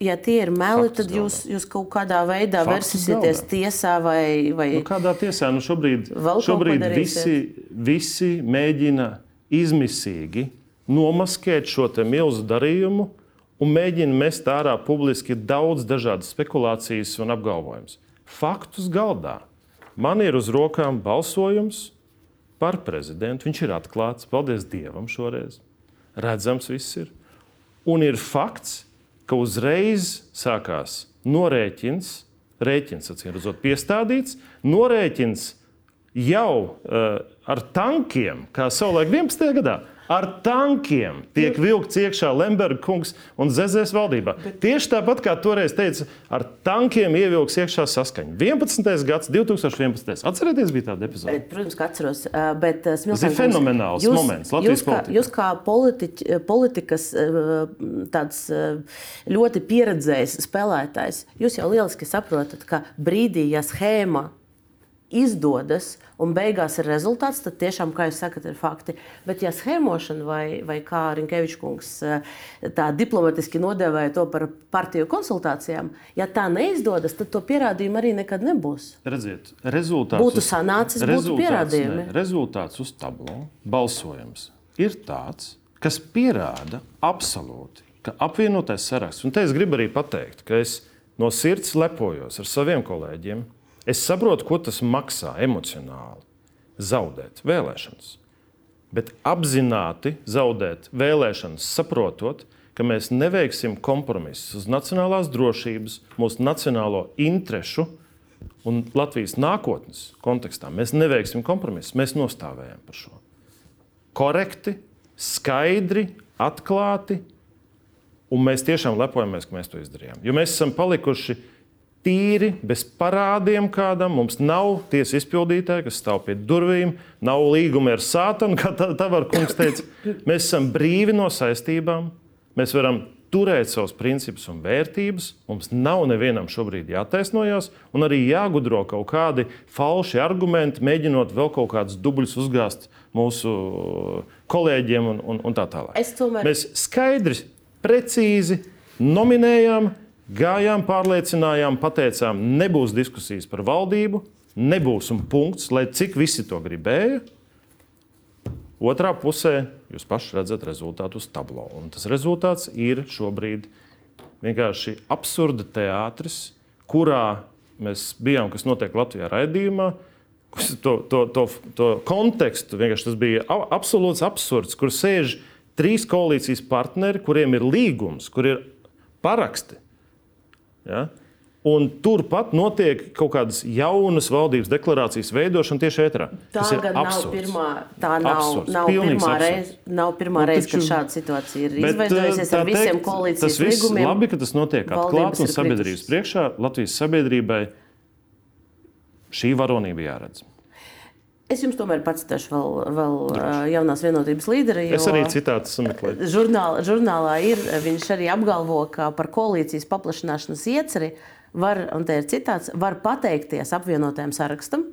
Speaker 1: ja tie ir meli, Faktus tad jūs, jūs kaut kādā veidā versīsieties tiesā vai. vai
Speaker 2: nu, kādā tiesā? Nu, šobrīd šobrīd visi, visi mēģina izmisīgi nomaskēt šo milzu darījumu un mēģina mest ārā publiski daudz dažādas spekulācijas un apgalvojumus. Faktus galdā. Man ir uz rokām balsojums, par prezidentu. Viņš ir atklāts, paldies Dievam šoreiz. Redzams, viss ir. Un ir fakts, ka uzreiz sākās norēķins, rēķins, acīm redzot, piestādīts, norēķins jau uh, ar tankiem, kā savulaik 11. gadā ar tankiem tiek vilkts iekšā Lemberga kungs un Zezēs valdībā. Bet... Tieši tāpat kā toreiz teica, ar tankiem ievilks iekšā saskaņa. 11. gads, 2011. Atcerieties, bija tāda epizode. Bet,
Speaker 1: protams, ka atceros. Bet,
Speaker 2: Smilkans, Tas ir fenomenāls jūs, moments Latvijas
Speaker 1: jūs kā, politikā. Jūs kā politiķi, politikas tāds ļoti pieredzējis spēlētājs, jūs jau lieliski saprotat, ka brīdī, ja schēma izdodas un beigās ir rezultāts, tad tiešām, kā jūs sakat, ir fakti. Bet, ja schēmošana vai, vai kā Rinkevičs kungs eh, tā diplomatiski nodēvēja to par partiju konsultācijām, ja tā neizdodas, tad to pierādījumu arī nekad nebūs.
Speaker 2: Redziet, rezultāts
Speaker 1: būtu sanācis, būtu pierādījumi.
Speaker 2: Ne, rezultāts uz tablo balsojums ir tāds, kas pierāda absolūti, ka apvienotais saraksts, un te es gribu arī pateikt, ka es no sirds lepojos ar saviem kolēģiem Es saprotu, ko tas maksā emocionāli. Zaudēt vēlēšanas. Bet apzināti zaudēt vēlēšanas, saprotot, ka mēs neveiksim kompromisus uz nacionālās drošības, mūsu nacionālo interesu un Latvijas nākotnes kontekstā. Mēs neveiksim kompromisus, mēs nostājām par šo. Korekti, skaidri, atklāti, un mēs tiešām lepojamies, ka mēs to izdarījām. Jo mēs esam palikuši tīri, bez parādiem kādam. Mums nav tiesas izpildītāja, kas stāv pie durvīm, nav līguma ar sātanu, kā Tavara kungs teica. Mēs esam brīvi no saistībām. Mēs varam turēt savus principus un vērtības. Mums nav nevienam šobrīd jātaisnojas, un arī jāgudro kaut kādi falši argumenti, mēģinot vēl kaut kādus dubļus uzgāzt mūsu kolēģiem un, un, un tā tālāk.
Speaker 1: Tomēr...
Speaker 2: Mēs skaidri, precīzi nominējām Gājām, pārliecinājām, pateicām, nebūs diskusijas par valdību, nebūs un punkts, lai cik visi to gribēja. Otrā pusē jūs paši redzat rezultātu uz tablo. Un tas rezultāts ir šobrīd vienkārši absurda teātris, kurā mēs bijām, kas notiek Latvijā raidījumā. To, to, to, to kontekstu vienkārši tas bija absolūts absurds, kur sēž trīs koalīcijas partneri, kuriem ir līgums, kur ir paraksti. Ja? Un turpat notiek kaut kādas jaunas valdības deklarācijas veidošana tieši ētrā.
Speaker 1: Tā ir nav pirmā, tā nav, absurds. nav pirmā reize, nav pirmā nu, reize, kad šāda situācija ir izveidojusies ar visiem teikt, koalīcijas
Speaker 2: tas līgumiem. Labi, ka tas notiek atklāti un sabiedrības priekšā. Latvijas sabiedrībai šī varonība jāredz.
Speaker 1: Es jums tomēr pacitēšu vēl, vēl Droši. jaunās vienotības līderi.
Speaker 2: Es arī citātus sameklēju.
Speaker 1: Žurnālā, žurnālā ir, viņš arī apgalvo, ka par koalīcijas paplašināšanas ieceri var, un te ir citāts, var pateikties apvienotajam sarakstam,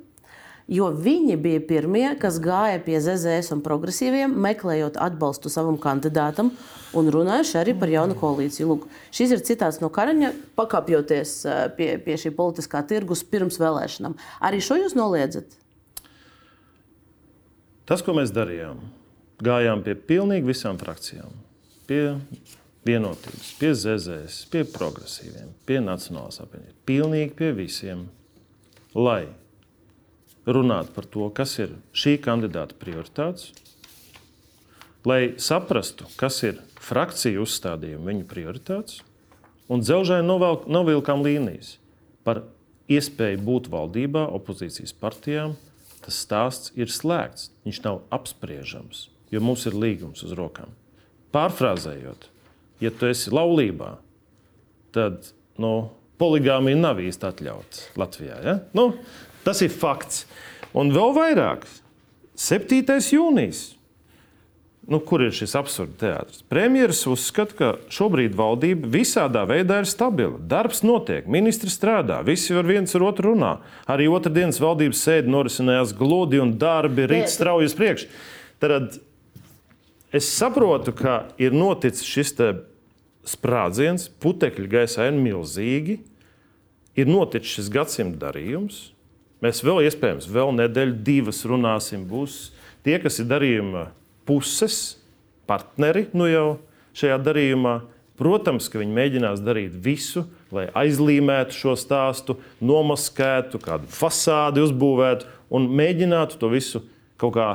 Speaker 1: jo viņi bija pirmie, kas gāja pie ZZS un progresīviem, meklējot atbalstu savam kandidātam un runājuši arī par jaunu koalīciju. Lūk, šis ir citāts no Karaņa, pakāpjoties pie, pie šī politiskā tirgus pirms vēlēšanām. Arī šo jūs noliedzat?
Speaker 2: Tas, ko mēs darījām, gājām pie pilnīgi visām frakcijām. Pie vienotības, pie ZZS, pie progresīviem, pie Nacionālās apvienības. Pilnīgi pie visiem. Lai runātu par to, kas ir šī kandidāta prioritātes, lai saprastu, kas ir frakciju uzstādījumi, viņu prioritātes, un dzelžai novilkām līnijas par iespēju būt valdībā, opozīcijas partijām tas stāsts ir slēgts. Viņš nav apspriežams, jo mums ir līgums uz rokām. Pārfrāzējot, ja tu esi laulībā, tad nu, poligāmija nav īsti atļauts Latvijā. Ja? Nu, tas ir fakts. Un vēl vairāk, 7. jūnijas Nu, kur ir šis absurds teātris? Premjerministrs uzskata, ka šobrīd valdība visādā veidā ir stabila. Darbs notiek, ministri strādā, visi var viens ar otru runā. Arī otrdienas valdības sēde norisinājās gludi un darbi rīt strauji uz priekšu. Tad es saprotu, ka ir noticis šis sprādziens, putekļi gaisā ir milzīgi. Ir noticis šis gadsimta darījums. Mēs vēl iespējams, vēl nedēļu, divas runāsim. Būs tie, kas ir darījumi puses partneri nu jau šajā darījumā. Protams, ka viņi mēģinās darīt visu, lai aizlīmētu šo stāstu, nomaskētu, kādu fasādi uzbūvētu un mēģinātu to visu kaut kā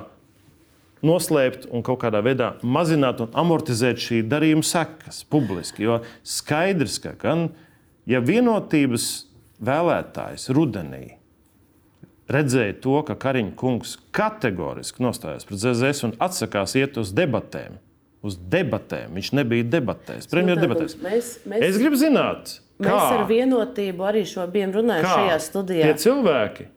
Speaker 2: noslēpt un kaut kādā veidā mazināt un amortizēt šī darījuma sekas publiski. Jo skaidrs, ka gan ja vienotības vēlētājs rudenī redzēja to, ka Kariņš kungs kategoriski nostājās pret ZZS un atsakās iet uz debatēm. Uz debatēm. Viņš nebija debatēs. Premjerdebatēs. Mēs, mēs, es gribu zināt,
Speaker 1: kā mēs ar vienotību arī šo bijām runājuši šajā studijā.
Speaker 2: Tie cilvēki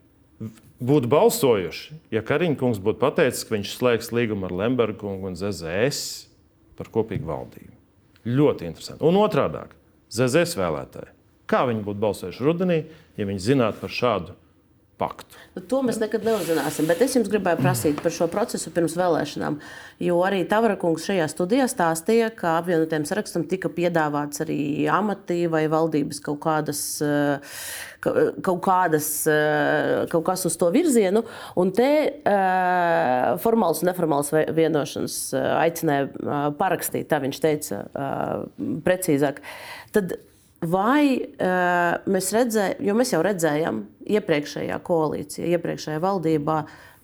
Speaker 2: būtu balsojuši, ja Kariņš kungs būtu pateicis, ka viņš slēgs līgumu ar Lembergu kungu un ZZS par kopīgu valdību. Ļoti interesanti. Un otrādi, ZZS vēlētāji. Kā viņi būtu balsojuši rudenī, ja viņi zinātu par šādu paktu.
Speaker 1: Nu, to mēs nekad neuzzināsim. Bet es jums gribēju prasīt par šo procesu pirms vēlēšanām. Jo arī Tavarakungs šajā studijā stāstīja, ka apvienotiem sarakstam tika piedāvāts arī amati vai valdības kaut kādas. Kaut kādas, kaut kas uz to virzienu, un te uh, formāls un neformāls vienošanas aicināja parakstīt, tā viņš teica uh, precīzāk. Tad Vai uh, mēs redzējām, jo mēs jau redzējām, iepriekšējā koalīcijā, iepriekšējā valdībā,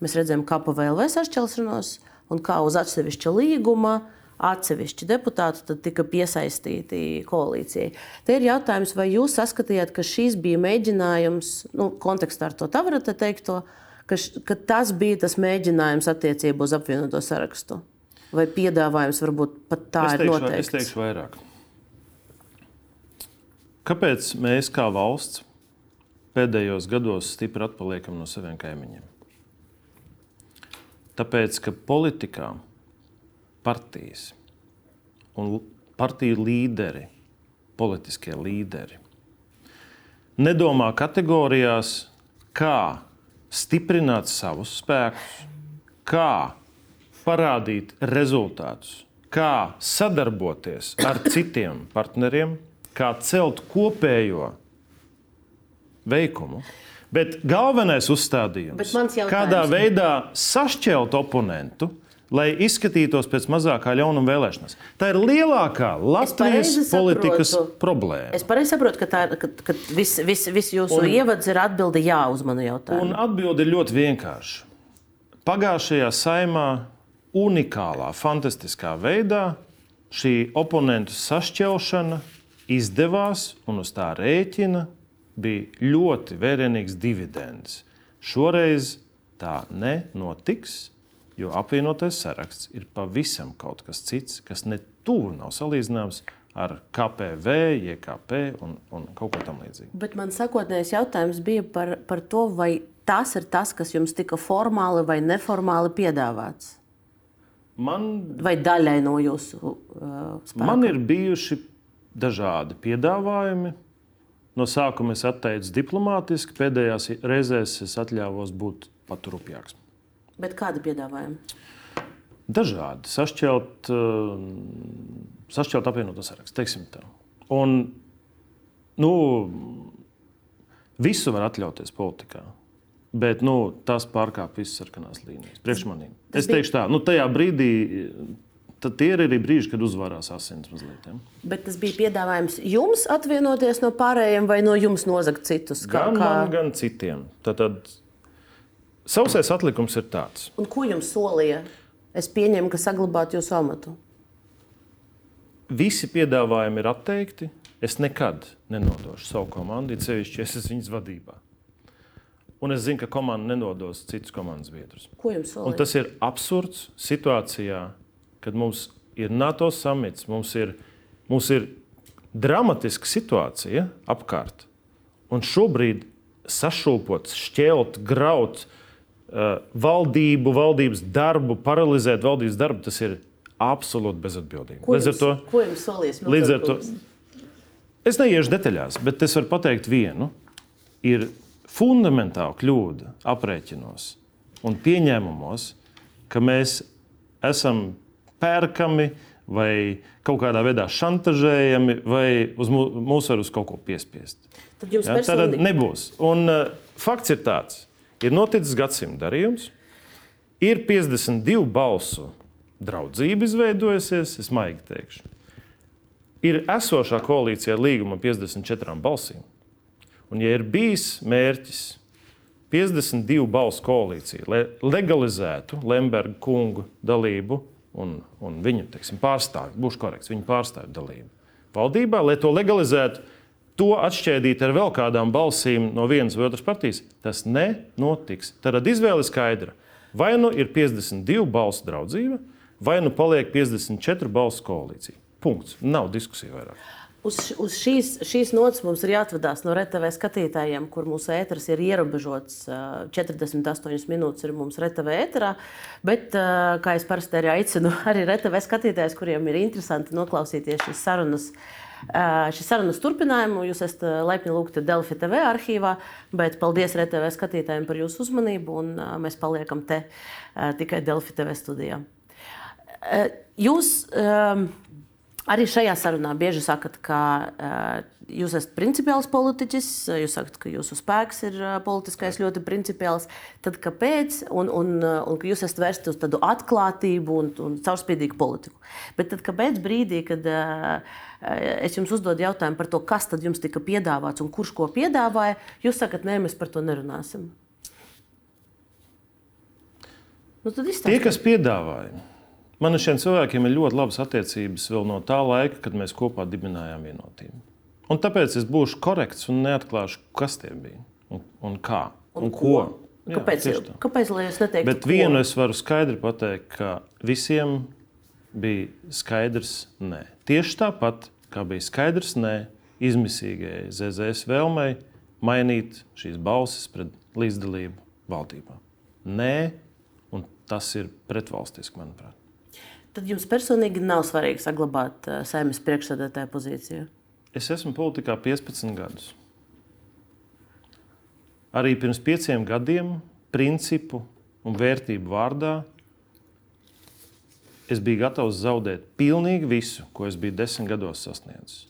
Speaker 1: mēs redzējām, kā pa VLV sašķelšanos un kā uz atsevišķa līguma atsevišķi deputāti tika piesaistīti koalīcijai. Te ir jautājums, vai jūs saskatījāt, ka šīs bija mēģinājums, nu, kontekstā ar to tavarata teikto, ka, ka tas bija tas mēģinājums attiecībā uz apvienoto sarakstu? Vai piedāvājums varbūt pat tā
Speaker 2: es
Speaker 1: teikšu, ir noteikts?
Speaker 2: Es teikšu vairāk. Kāpēc mēs kā valsts pēdējos gados stipri atpaliekam no saviem kaimiņiem? Tāpēc, ka politikā partijas un partiju līderi, politiskie līderi, nedomā kategorijās, kā stiprināt savus spēkus, kā parādīt rezultātus, kā sadarboties ar citiem partneriem kā celt kopējo veikumu. Bet galvenais uzstādījums, kādā veidā sašķelt oponentu, lai izskatītos pēc mazākā ļaunuma vēlēšanās. Tā ir lielākā Latvijas politikas saprotu. problēma.
Speaker 1: Es pareizi saprotu, ka, tā, ka, ka viss vis, vis jūsu un, ievads ir atbilde jā uz manu jautājumu.
Speaker 2: Un atbilde ir ļoti vienkārša. Pagājušajā saimā unikālā, fantastiskā veidā šī oponentu sašķelšana izdevās un uz tā rēķina bija ļoti vērienīgs dividends. Šoreiz tā nenotiks Jo apvienotais saraksts ir pavisam kaut kas cits, kas ne tuvu nav salīdzināms ar KPV, JKP un, un kaut ko tamlīdzīgu.
Speaker 1: Bet man sākotnējais jautājums bija par, par to, vai tas ir tas, kas jums tika formāli vai neformāli piedāvāts.
Speaker 2: Man,
Speaker 1: vai daļai no jūsu uh, spēka?
Speaker 2: Man ir bijuši dažādi piedāvājumi. No sākuma es atteicu diplomātiski, pēdējās reizēs es atļāvos būt pat rupjāks.
Speaker 1: Bet kādi piedāvājumi?
Speaker 2: Dažādi. Sašķelt, uh, sašķelt apvienoto sarakstu, teiksim tā. Un, nu, visu var atļauties politikā. Bet nu, tas pārkāpj visas sarkanās līnijas. Priekš maniem. Es teikšu tā, nu, tajā brīdī tad tie ir arī brīži, kad uzvarās asins mazliet. Ja?
Speaker 1: Bet tas bija piedāvājums jums atvienoties no pārējiem vai no jums nozagt citus?
Speaker 2: Kā, gan man, gan citiem. Tad, tad Sausais atlikums ir tāds.
Speaker 1: Un ko jums solīja? Es pieņemu, ka saglabāt jūsu amatu.
Speaker 2: Visi piedāvājumi ir atteikti. Es nekad nenodošu savu komandu, it sevišķi, ja es esmu viņas vadībā. Un es zinu, ka komanda nenodos citus komandas biedrus.
Speaker 1: Ko jums solīja?
Speaker 2: Un tas ir absurds situācijā, kad mums ir NATO samits, mums ir, mums ir dramatiska situācija apkārt. Un šobrīd sašūpots, šķelt, graut, uh, valdību, valdības darbu, paralizēt valdības darbu, tas ir absolūti bezatbildīgi.
Speaker 1: Ko līdz jums, to, ko jums solīs?
Speaker 2: Līdz ar to es neiešu detaļās, bet es varu pateikt vienu. Ir fundamentāla kļūda aprēķinos un pieņēmumos, ka mēs esam pērkami vai kaut kādā veidā šantažējami, vai uz mūsu var uz kaut ko piespiest.
Speaker 1: Tad jums ja, personīgi...
Speaker 2: nebūs. Un uh, fakts ir tāds, ir noticis gadsimta darījums, ir 52 balsu draudzība izveidojusies, es maigi teikšu. Ir esošā koalīcijā līguma 54 balsīm. Un, ja ir bijis mērķis 52 balsu koalīcija, lai legalizētu Lemberga kungu dalību un, un viņa teiksim, pārstāvju, būšu korekts, viņa pārstāvju dalību valdībā, lai to legalizētu, to atšķēdīt ar vēl kādām balsīm no vienas vai otras partijas, tas nenotiks. Tad izvēle ir skaidra. Vai nu ir 52 balsu draudzība, vai nu paliek 54 balsu koalīcija. Punkts. Nav diskusija vairāk.
Speaker 1: Uz, uz šīs, šīs nots mums ir jāatvadās no RTV skatītājiem, kur mūsu ēteris ir ierobežots. 48 minūtes ir mums RTV ēterā. Bet, kā es parasti arī aicinu, arī RTV skatītājus, kuriem ir interesanti noklausīties šīs sarunas Šis sarunas turpinājumu jūs esat laipni lūgti Delfi TV arhīvā, bet paldies RTV skatītājiem par jūsu uzmanību, un mēs paliekam te tikai Delfi TV studijā. Jūs arī šajā sarunā bieži sakat, ka jūs esat principiāls politiķis, jūs sakat, ka jūsu spēks ir politiskais ļoti principiāls. Tad kāpēc? Un, un, un ka jūs esat vērsti uz tādu atklātību un, un caurspīdīgu politiku. Bet tad kāpēc brīdī, kad es jums uzdodu jautājumu par to, kas tad jums tika piedāvāts un kurš ko piedāvāja, jūs sakat, nē, mēs par to nerunāsim? Nu,
Speaker 2: Tie, kas piedāvāja, man ar šiem cilvēkiem ir ļoti labas attiecības vēl no tā laika, kad mēs kopā dibinājām vienotību. Un tāpēc es būšu korekts un neatklāšu, kas tie bija un, un kā un, un ko. ko.
Speaker 1: Jā, kāpēc? Kāpēc es neteiktu?
Speaker 2: Bet vienu es varu skaidri pateikt, ka visiem bija skaidrs nē. Tieši tāpat, kā bija skaidrs nē izmisīgajai ZZS vēlmei mainīt šīs balsis pret līdzdalību valdībā. Nē, un tas ir pretvalstiski, manuprāt.
Speaker 1: Tad jums personīgi nav svarīgi saglabāt uh, saimnes priekšsēdētāja pozīciju?
Speaker 2: Es esmu politikā 15 gadus. Arī pirms pieciem gadiem, principu un vērtību vārdā, es biju gatavs zaudēt pilnīgi visu, ko es biju desmit gados sasniedzis.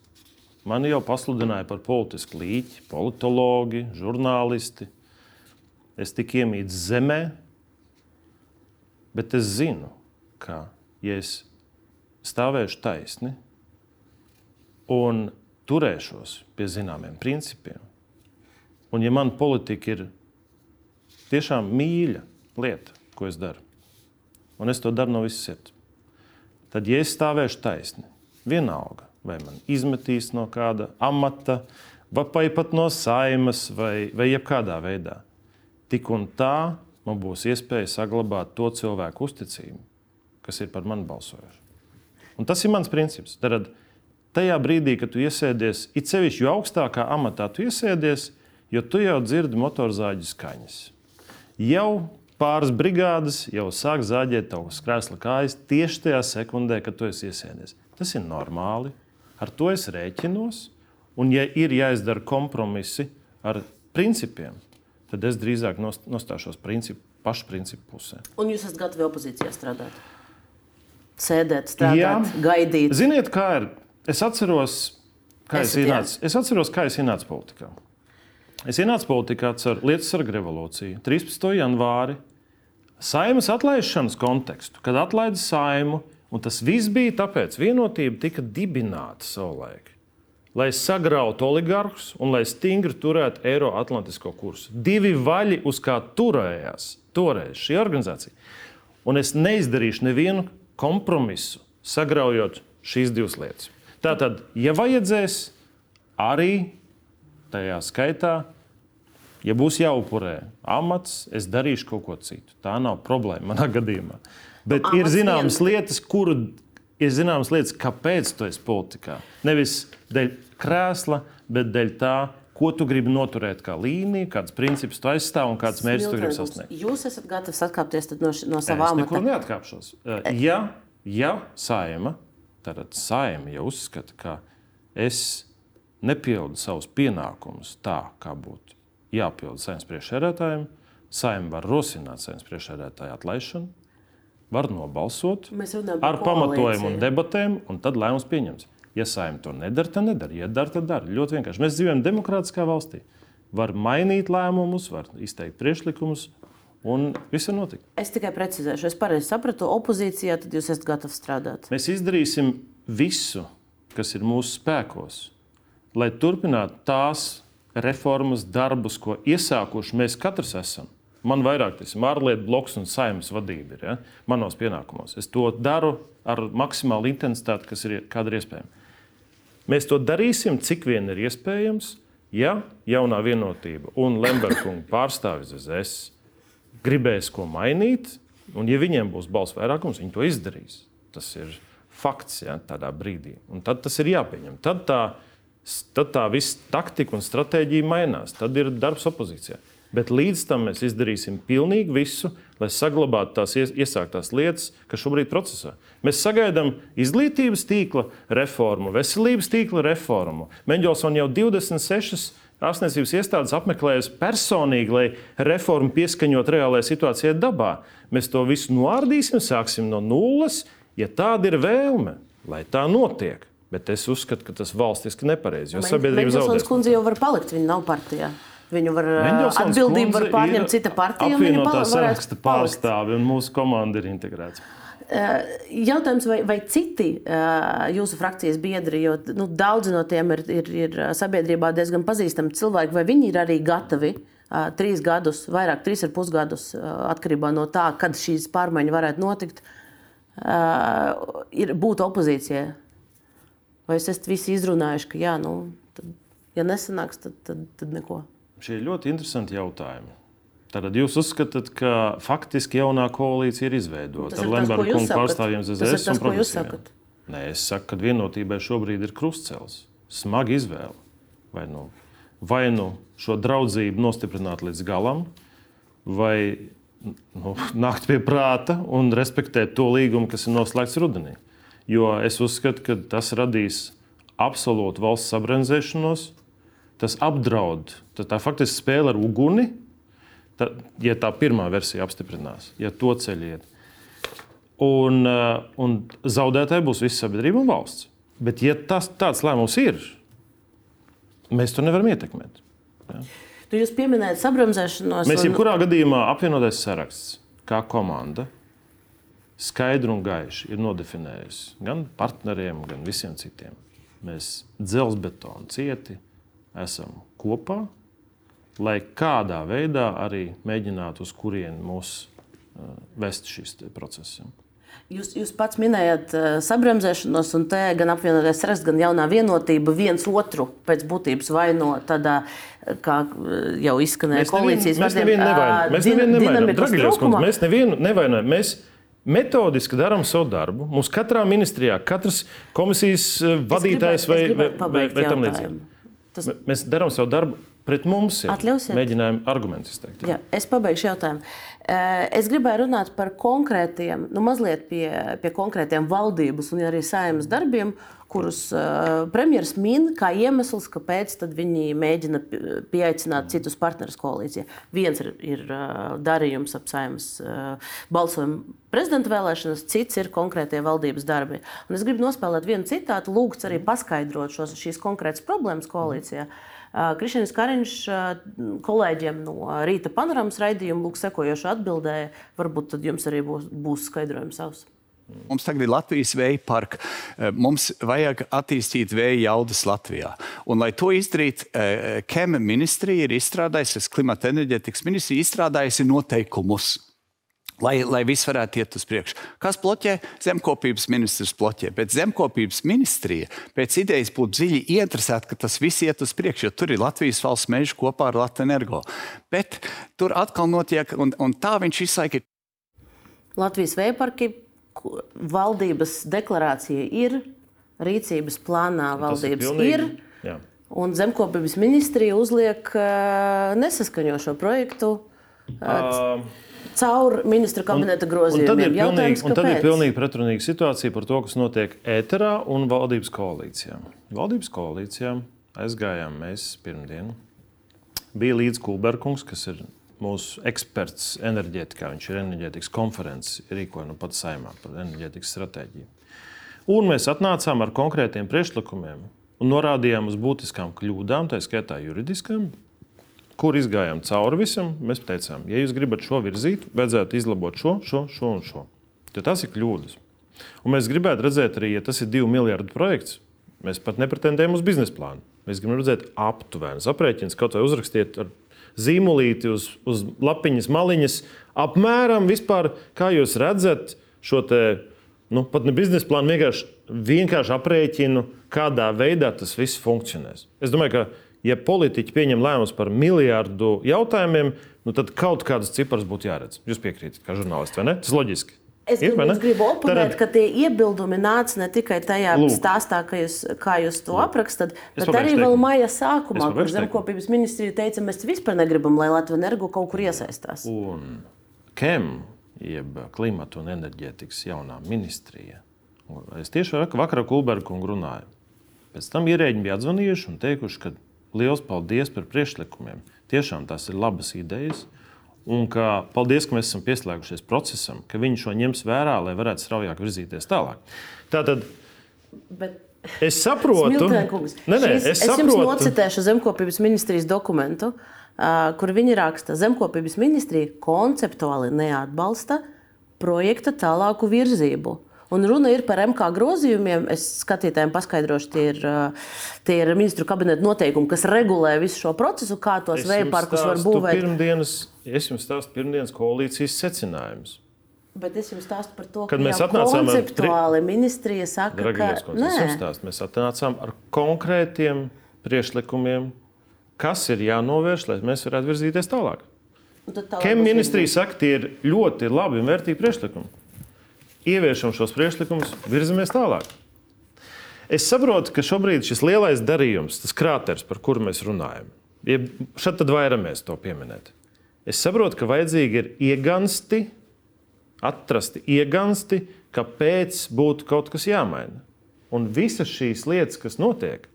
Speaker 2: Mani jau pasludināja par politisku līķi, politologi, žurnālisti. Es tiku iemīts zemē, bet es zinu, ka, ja es stāvēšu taisni un turēšos pie zināmiem principiem, un ja man politika ir tiešām mīļa lieta, ko es daru, un es to daru no visas sirds, tad, ja es stāvēšu taisni, vienalga, vai man izmetīs no kāda amata, vai pat no saimas, vai, vai jebkādā veidā, tik un tā man būs iespēja saglabāt to cilvēku uzticību, kas ir par mani balsojuši. Un tas ir mans princips. Tad, tajā brīdī, kad tu iesēdies, it sevišķi jo augstākā amatā tu iesēdies, jo tu jau dzirdi motorzāģu skaņas. Jau pāris brigādes jau sāk zāģēt tavas krēsla kājas tieši tajā sekundē, kad tu esi iesēdies. Tas ir normāli, ar to es rēķinos. Un, ja ir jāizdara kompromisi ar principiem, tad es drīzāk nostāšos principu, pašu principu pusē.
Speaker 1: Un jūs esat gatavi opozīcijā strādāt? Sēdēt, strādāt, Jā. gaidīt.
Speaker 2: Ziniet, kā ir? Es atceros, kā Esat, es ienācu, es atceros, kā es ienācu politikā. Es ienācu politikā ar Lietuvas sargu revolūciju 13. janvāri. Saimas atlaišanas kontekstu, kad atlaida saimu, un tas viss bija tāpēc, ka vienotība tika dibināta savulaik lai sagrautu oligarhus un lai stingri turētu Eiroatlantisko kursu. Divi vaļi, uz kā turējās toreiz šī organizācija. Un es neizdarīšu nevienu kompromisu, sagraujot šīs divas lietas. Tātad, ja vajadzēs, arī tajā skaitā, ja būs jāupurē amats, es darīšu kaut ko citu. Tā nav problēma manā gadījumā. Bet nu, ir zināmas lietas, kuru ir zināmas lietas, kāpēc tu esi politikā. Nevis dēļ krēsla, bet dēļ tā, ko tu gribi noturēt kā līniju, kādus principus tu aizstāv un kādus mērķus tu gribi sasniegt.
Speaker 1: Jūs esat gatavs atkāpties no, no savām
Speaker 2: amata? Es nekur neatkāpšos. Eh, ja, ja saima, tad saima jau uzskata, ka es nepildu savus pienākumus tā, kā būtu jāpilda saimnes priekšsēdētājiem, saima var rosināt saimnes priekšsēdētāju atlaišanu, var nobalsot ar pamatojumu un debatēm, un tad lēmums pieņems. Ja saimnieks to nedara, tad nedara. Ja dara, tad dara. Ļoti vienkārši. Mēs dzīvojam demokrātiskā valstī. Var mainīt lēmumus, var izteikt priekšlikumus, un viss var notikt.
Speaker 1: Es tikai precizēšu, es pareizi sapratu, opozīcijā tad jūs esat gatavi strādāt.
Speaker 2: Mēs izdarīsim visu, kas ir mūsu spēkos, lai turpinātu tās reformas, darbus, ko iesākuši mēs katrs esam. Man vairāk tas ir ārlietu bloks un saimnes vadība. Ir, ja? Manos pienākumos. Es to daru ar maksimālu intensitāti, kas ir, ir iespējams. Mēs to darīsim, cik vien ir iespējams, ja jaunā vienotība un Lemberga pārstāvis ZS gribēs ko mainīt, un ja viņiem būs balss vairākums, viņi to izdarīs. Tas ir fakts ja, tādā brīdī. Un tad tas ir jāpieņem. Tad tā, tad tā viss taktika un stratēģija mainās. Tad ir darbs opozīcijai. Bet līdz tam mēs izdarīsim pilnīgi visu, lai saglabātu tās iesāktās lietas, kas šobrīd ir procesā. Mēs sagaidām izglītības tīkla reformu, veselības tīkla reformu. Mendelsons jau 26 ārstniecības iestādes apmeklējusi personīgi, lai reformu pieskaņot reālajai situācijai dabā. Mēs to visu noārdīsim, sāksim no nulles, ja tāda ir vēlme, lai tā notiek. Bet es uzskatu, ka tas valstiski nepareizi. Jo sabiedrība zaudēs.
Speaker 1: Mendelsons kundze jau var palikt, viņa nav partijā. Viņu var Mendelsons atbildību var pārņemt cita partija.
Speaker 2: Apvienotā saraksta pārstāvi un mūsu komanda ir integrēta.
Speaker 1: Jautājums, vai, vai citi jūsu frakcijas biedri, jo nu, daudzi no tiem ir, ir, ir sabiedrībā diezgan pazīstami cilvēki, vai viņi ir arī gatavi trīs gadus, vairāk, trīs ar pus gadus, atkarībā no tā, kad šīs pārmaiņas varētu notikt, ir būt opozīcijai? Vai jūs esat visi izrunājuši, ka jā, nu, tad, ja nesanāks, tad, tad, tad neko?
Speaker 2: Šie ir ļoti interesanti jautājumi. Tad jūs uzskatāt, ka faktiski jaunā koalīcija ir izveidota ar Lemberga kungu pārstāvjiem ZZS un progresīviem? Nē, es saku, ka vienotībai šobrīd ir krustcels. Smaga izvēle. Vai nu, vai nu šo draudzību nostiprināt līdz galam, vai nu, nākt pie prāta un respektēt to līgumu, kas ir noslēgts rudenī. Jo es uzskatu, ka tas radīs absolūtu valsts sabrenzēšanos, tas apdraud. Tad tā faktiski spēle ar uguni, tā, ja tā pirmā versija apstiprinās, ja to ceļ iet. Un, uh, un zaudētāji būs visa sabiedrība un valsts. Bet, ja tas, tāds lēmums ir, mēs to nevaram ietekmēt. Ja?
Speaker 1: Tu jūs pieminējat sabremzēšanos.
Speaker 2: Mēs jebkurā un... gadījumā apvienotais saraksts kā komanda skaidri un gaiši ir nodefinējusi gan partneriem, gan visiem citiem. Mēs dzelzbetonu cieti esam kopā, lai kādā veidā arī mēģinātu uz kurieni mūs uh, vest šis process.
Speaker 1: Jūs, jūs pats minējāt uh, sabremzēšanos, un te gan apvienotais saraksts, gan jaunā vienotība viens otru pēc būtības vaino tādā, kā jau izskanēja koalīcijas
Speaker 2: vadiem, mēs nevienu nevainojam. Mēs nevienu nevainojam. Mēs metodiski darām savu darbu. Mums katrā ministrijā, katrs komisijas vadītājs vai, vai, vai, vai tam līdzīgi. Tas... Mēs darām savu darbu pret mums. Mēģinājām argumentus izteikt.
Speaker 1: Jā, es pabeigšu jautājumu. Eh, es gribēju runāt par konkrētiem, nu, mazliet pie, pie konkrētiem valdības un arī saimnes darbiem, kurus uh, premjerministrs min kā iemesls, kāpēc viņi mēģina pieaicināt citus partnerus koalīcijā. Viens ir, ir uh, darījums ap saimnes balsojumu prezidenta vēlēšanas, cits ir konkrētie valdības darbi. Un es gribu nospēlēt vienu citātu, lūgts arī paskaidrot šos, šīs konkrētas problēmas koalīcijā. Mm. Krišņins Kariņš kolēģiem no rīta panoramas raidījuma lūk sekojošu atbildēja. Varbūt tad jums arī būs, būs skaidrojums savs.
Speaker 7: Mums tagad ir Latvijas vēja parka. Mums vajag attīstīt vēja jaudas Latvijā. Un, lai to izdarītu, Kēma ministrija ir izstrādājusi, klimata enerģētikas ministrija izstrādājusi noteikumus lai, lai viss varētu iet uz priekšu. Kas bloķē? Zemkopības ministrs bloķē. Bet zemkopības ministrija pēc idejas būtu dziļi ieinteresēta, ka tas viss iet uz priekšu, jo tur ir Latvijas valsts meža kopā ar Latviju energo. Bet tur atkal notiek, un, un tā viņš visu laiku ir.
Speaker 1: Latvijas vējparki valdības deklarācija ir, rīcības plānā valdības pilnīgi, ir. Jā. Un zemkopības ministrija uzliek uh, nesaskaņošo projektu. Uh, uh caur ministra kabineta grozījumiem. Un, un tad ir pilnīgi,
Speaker 2: un tad ir pilnīgi pretrunīga situācija par to, kas notiek ēterā un valdības koalīcijā. Valdības koalīcijā aizgājām mēs pirmdien. Bija līdz Kulberkungs, kas ir mūsu eksperts enerģētikā. Viņš ir enerģētikas konferences rīkoja nu pat saimā par enerģētikas stratēģiju. Un mēs atnācām ar konkrētiem priekšlikumiem un norādījām uz būtiskām kļūdām, tā skaitā juridiskām, kur izgājām cauri visam, mēs teicām, ja jūs gribat šo virzīt, vajadzētu izlabot šo, šo, šo un šo. Tad tas ir kļūdas. Un mēs gribētu redzēt arī, ja tas ir divu miljardu projekts, mēs pat nepretendējam uz biznesa plānu. Mēs gribam redzēt aptuvenas aprēķins, kaut vai uzrakstiet ar zīmolīti uz, uz lapiņas maliņas, apmēram vispār, kā jūs redzat šo te, nu, pat ne biznesa plānu, vienkārši, vienkārši aprēķinu, kādā veidā tas viss funkcionēs. Es domāju, ka ja politiķi pieņem lēmumus par miljardu jautājumiem, nu tad kaut kādas cipras būtu jāredz. Jūs piekrītat, kā žurnālists, vai ne? Tas loģiski.
Speaker 1: Es ir, gribu, gribu oponēt, Tad... ka tie iebildumi nāca ne tikai tajā Lūk. stāstā, jūs, kā jūs to aprakstat, bet arī teikumu. vēl maija sākumā, kur zemkopības ministrija teica, mēs vispār negribam, lai Latvija energo kaut kur iesaistās.
Speaker 2: Un KEM, jeb klimata un enerģētikas jaunā ministrija, es tieši vakar ar Kulbergu runāju. Pēc tam ierēģi bija atzvanījuši un teikuši, ka liels paldies par priekšlikumiem. Tiešām tās ir labas idejas. Un ka, paldies, ka mēs esam pieslēgušies procesam, ka viņi šo ņems vērā, lai varētu straujāk virzīties tālāk. Tātad, Bet... Es saprotu,
Speaker 1: tas ir. Es, es jums nocitēšu zemkopības ministrijas dokumentu, uh, kur viņi raksta, ka zemkopības ministrija konceptuāli neatbalsta projekta tālāku virzību. Un runa ir par MK grozījumiem. Es skatītājiem paskaidrošu, tie ir, tie ir ministru kabineta noteikumi, kas regulē visu šo procesu, kā tos vēja parkus var būvēt.
Speaker 2: Pirmdienas, es jums stāstu pirmdienas koalīcijas secinājumus.
Speaker 1: Bet es jums stāstu par to, ka mēs atnācām konceptuāli ar... ministrija saka,
Speaker 2: Dragies, ka nē. Stāstu, mēs atnācām ar konkrētiem priešlikumiem, kas ir jānovērš, lai mēs varētu virzīties tālāk. Kem ministrija saka, tie ir ļoti labi un vērtīgi priešlikumi ieviešam šos priekšlikumus, virzamies tālāk. Es saprotu, ka šobrīd šis lielais darījums, tas krāteris, par kuru mēs runājam, ir šeit tad vairamies to pieminēt. Es saprotu, ka vajadzīgi ir iegansti, atrasti iegansti, kāpēc būtu kaut kas jāmaina. Un visas šīs lietas, kas notiek,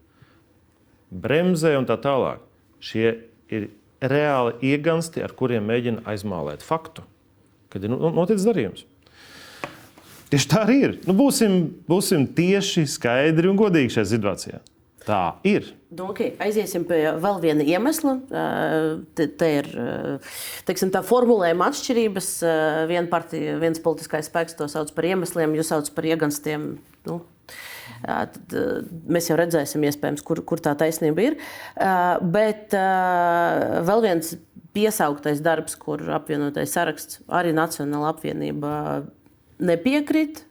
Speaker 2: bremzē un tā tālāk, šie ir reāli iegansti, ar kuriem mēģina aizmālēt faktu, kad ir noticis darījums. Tieši tā arī ir. Nu, būsim, būsim tieši skaidri un godīgi šajā situācijā. Tā ir.
Speaker 1: Nu, okay. Aiziesim pie vēl viena iemesla. Te, te ir teiksim, tā formulējuma atšķirības. Viena partija, viens politiskais spēks to sauc par iemesliem, jūs saucat par ieganstiem. Nu, tad mēs jau redzēsim, kur, kur tā taisnība ir. Bet vēl viens piesauktais darbs, kur apvienotais saraksts arī Nacionāla apvienība nepiekrīt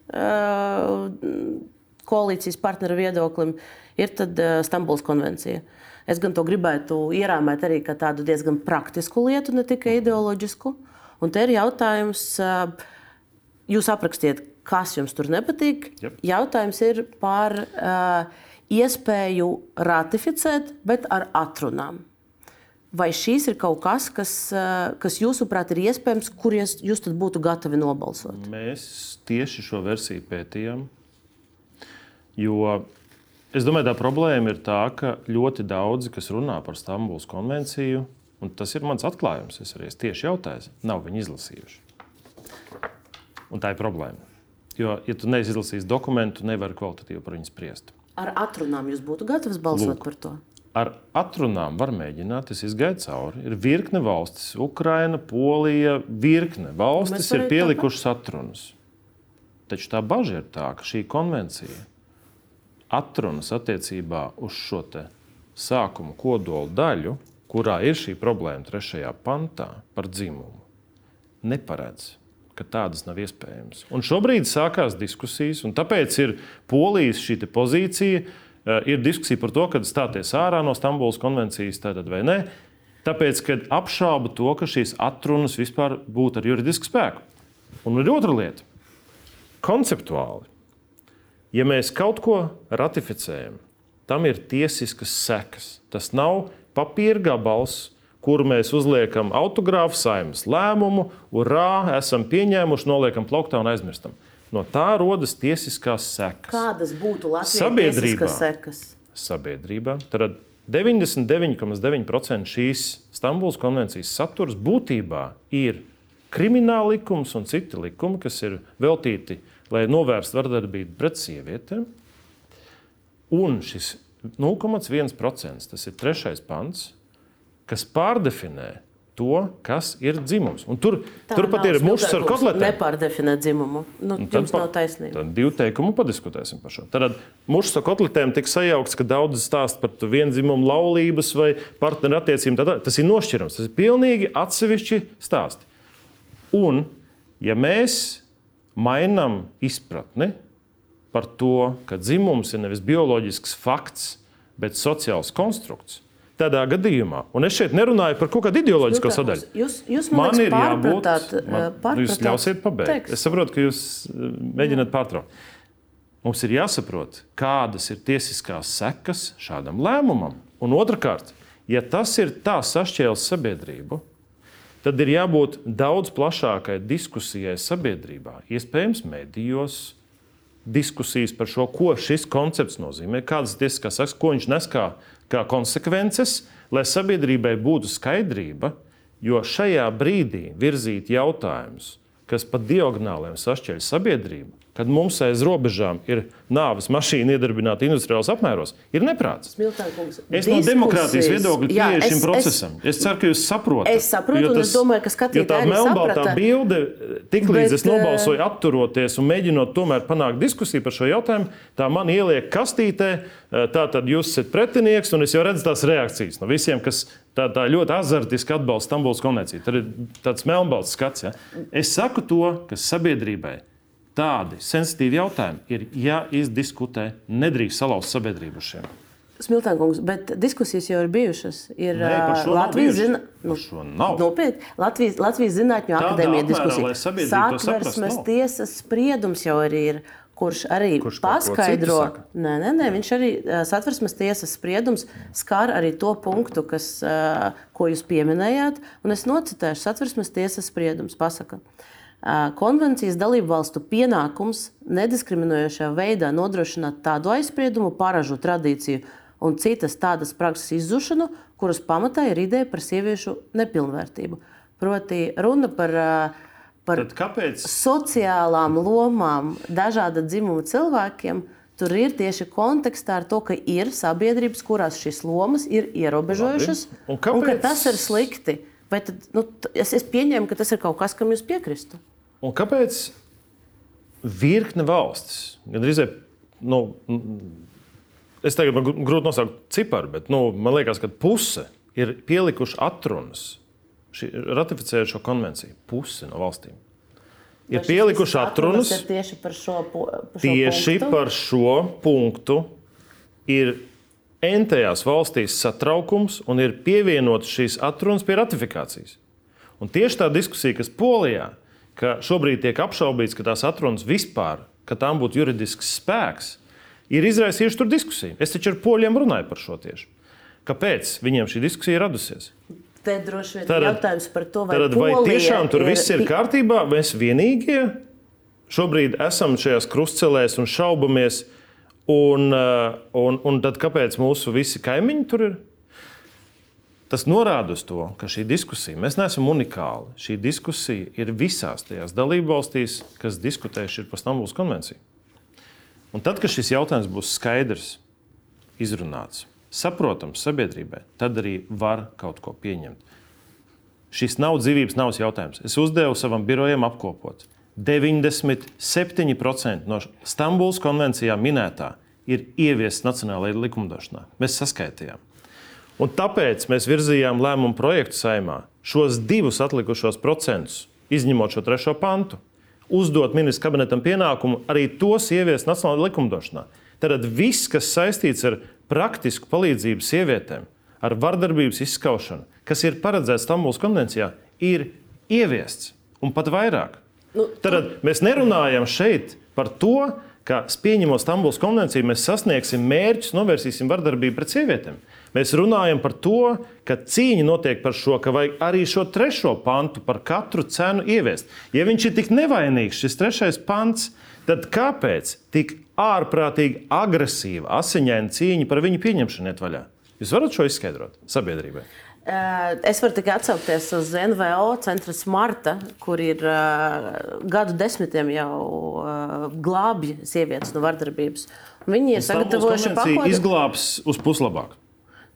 Speaker 1: koalīcijas partneru viedoklim ir tad, Stambuls konvencija. Es gan to gribētu ierāmēt arī kā tādu diezgan praktisku lietu, ne tikai ideoloģisku. Un te ir jautājums, jūs aprakstiet, kas jums tur nepatīk. Yep. Jautājums ir par uh, iespēju ratificēt, bet ar atrunām. Vai šīs ir kaut kas, kas, kas jūsuprāt ir iespējams, kur jūs, jūs būtu gatavi nobalsot?
Speaker 2: Mēs tieši šo versiju pētījām, jo Es domāju, tā problēma ir tā, ka ļoti daudzi, kas runā par Stambulas konvenciju, un tas ir mans atklājums, es arī tieši jautāju, nav viņi izlasījuši. Un tā ir problēma. Jo, ja tu neesi izlasījis dokumentu, nevari kvalitatīvi par viņu spriest.
Speaker 1: Ar atrunām jūs būtu gatavs balsot Lūk, par to?
Speaker 2: Ar atrunām var mēģināt, es izgāju cauri. Ir virkne valstis, Ukraina, Polija, virkne valstis ir pielikušas atrunas. Taču tā bažas ir tā, ka šī konvencija atrunas attiecībā uz šo sākuma kodolu daļu, kurā ir šī problēma trešajā pantā par dzimumu, neparedz, ka tādas nav iespējamas. Un šobrīd sākās diskusijas, un tāpēc ir polijas šī pozīcija. Eh, ir diskusija par to, kad stāties ārā no Stambulas konvencijas, tātad vai nē. Tāpēc, kad apšauba to, ka šīs atrunas vispār būtu ar juridisku spēku. Un ir otra lieta. Konceptuāli Ja mēs kaut ko ratificējam, tam ir tiesiskas sekas. Tas nav papīra gabals, kuru mēs uzliekam autogrāfu saimnes lēmumu, urā, esam pieņēmuši, noliekam plauktā un aizmirstam. No tā rodas tiesiskās sekas.
Speaker 1: Kādas būtu Latvijas sekas?
Speaker 2: Sabiedrībā. Tad 99,9% šīs Stambulas konvencijas saturs būtībā ir krimināla likums un citi likumi, kas ir veltīti lai novērstu vardarbību pret sievietēm. Un šis 0,1% tas ir trešais pants, kas pārdefinē to, kas ir dzimums. Un tur turpat ir mušas ar kotletēm.
Speaker 1: Nepārdefinē dzimumu. Nu, jums nav taisnība.
Speaker 2: Tad divu teikumu padiskutēsim par šo. Tad mušas ar kotletēm tiek sajaukts, ka daudz stāst par vienzimumu laulības vai partneru attiecībām. Tas ir nošķirams. Tas ir pilnīgi atsevišķi stāsti. Un, ja mēs mainām izpratni par to, ka dzimums ir nevis bioloģisks fakts, bet sociāls konstrukts. Tādā gadījumā, un es šeit nerunāju par kaut kādu ideoloģisko sadaļu.
Speaker 1: Jūs, jūs man, man ir jābūt
Speaker 2: tādam, jūs ļausiet pabeigt. Tekstu. Es saprotu, ka jūs mēģināt pārtraukt. Mums ir jāsaprot, kādas ir tiesiskās sekas šādam lēmumam. Un otrkārt, ja tas ir tā sašķēlis sabiedrību, tad ir jābūt daudz plašākai diskusijai sabiedrībā, iespējams, medijos. Diskusijas par šo, ko šis koncepts nozīmē, kādas tiesiskās sakas, ko viņš nes kā, kā konsekvences, lai sabiedrībai būtu skaidrība, jo šajā brīdī virzīt jautājumus, kas pa diagonāliem sašķeļ sabiedrību, kad mums aiz robežām ir nāves mašīna iedarbināta industriālos apmēros, ir neprāts.
Speaker 1: Smiltākums.
Speaker 2: Es no demokrātijas viedokļa pieeju šim procesam. Es, es ceru, ka jūs saprotat.
Speaker 1: Es saprotu, tas, un es domāju, ka skatītāji
Speaker 2: tā melnbaltā bilde, tiklīdz es nobalsoju atturoties un mēģinot tomēr panākt diskusiju par šo jautājumu, tā man ieliek kastītē, tā tad jūs esat pretinieks, un es jau redzu tās reakcijas no visiem, kas tā, tā ļoti azartiski atbalsta Stambulas konvenciju. Tad ir tāds melnbalts skats. Ja? Es saku to, ka sabiedrībai tādi sensitīvi jautājumi ir jāizdiskutē. Nedrīkst salauzt sabiedrību šiem.
Speaker 1: Smiltānkungs, bet diskusijas jau ir bijušas. Ir
Speaker 2: Nē,
Speaker 1: Latvijas
Speaker 2: zina... nu,
Speaker 1: nopietni. Latvijas, Latvijas Zinātņu akadēmija diskusija. Satversmes tiesas spriedums jau arī ir. Kurš arī kurš paskaidro, nē, nē, nē, viņš arī satversmes tiesas spriedums skar arī to punktu, kas, ko jūs pieminējāt. Un es nocitēšu satversmes tiesas spriedums. Pasaka, uh, Konvencijas dalību valstu pienākums nediskriminējošā veidā nodrošināt tādu aizspriedumu, paražu tradīciju un citas tādas prakses izzušanu, kuras pamatā ir ideja par sieviešu nepilnvērtību. Proti, runa par, par sociālām lomām dažāda dzimuma cilvēkiem tur ir tieši kontekstā ar to, ka ir sabiedrības, kurās šīs lomas ir ierobežojušas, Labi. un, kāpēc... un ka tas ir slikti. Vai tad, nu, es, es pieņēmu, ka tas ir kaut kas, kam jūs piekristu.
Speaker 2: Un kāpēc virkne valstis, gandrīz nu, es tagad man grūti nosaukt ciparu, bet nu, man liekas, ka puse ir pielikuši atrunas, ratificējot šo konvenciju. Puse no valstīm ir pielikuši atrunas.
Speaker 1: Tieši par šo, par šo
Speaker 2: tieši
Speaker 1: punktu.
Speaker 2: par šo punktu ir entajās valstīs satraukums un ir pievienotas šīs atrunas pie ratifikācijas. Un tieši tā diskusija, kas Polijā, ka šobrīd tiek apšaubīts, ka tās atrunas vispār, ka tām būtu juridisks spēks, ir izraisījuši tur diskusiju. Es taču ar poļiem runāju par šo tieši. Kāpēc viņiem šī diskusija ir radusies?
Speaker 1: Te droši vien ir jautājums par to, vai,
Speaker 2: tad, vai tiešām tur ir... viss ir kārtībā. Mēs vienīgie šobrīd esam šajās krustcelēs un šaubamies. Uh, un, un tad kāpēc mūsu visi kaimiņi tur ir? Tas norāda uz to, ka šī diskusija, mēs neesam unikāli. Šī diskusija ir visās tajās dalībvalstīs, kas diskutējuši par Stambulas konvenciju. Un tad, kad šis jautājums būs skaidrs, izrunāts, saprotams sabiedrībai, tad arī var kaut ko pieņemt. Šis nav dzīvības navas jautājums. Es uzdevu savam birojam apkopot. 97% no Stambulas konvencijā minētā ir ieviests nacionālajā likumdošanā. Mēs saskaitījām. Un tāpēc mēs virzījām lēmumu projektu saimā šos divus atlikušos procentus, izņemot šo trešo pantu, uzdot ministra kabinetam pienākumu arī tos ieviest nacionālajā likumdošanā. Tad viss, kas saistīts ar praktisku palīdzību sievietēm, ar vardarbības izskaušanu, kas ir paredzēts Stambulas konvencijā, ir ieviests un pat vairāk. Nu, Tad mēs nerunājam šeit par to, ka pieņemot Stambulas konvenciju, mēs sasniegsim mērķus, novērsīsim vardarbību pret sievietēm. Mēs runājam par to, ka cīņa notiek par šo, ka vajag arī šo trešo pantu par katru cenu ieviest. Ja viņš ir tik nevainīgs, šis trešais pants, tad kāpēc tik ārprātīgi agresīva, asiņaina cīņa par viņu pieņemšanu iet vaļā? Jūs varat šo izskaidrot sabiedrībai?
Speaker 1: Es varu tikai atsaukties uz NVO centra Smarta, kur ir uh, gadu desmitiem jau uh, glābj sievietes no vardarbības. Viņi ir sagatavojuši
Speaker 2: pakāpi. Izglābs uz puslabāk.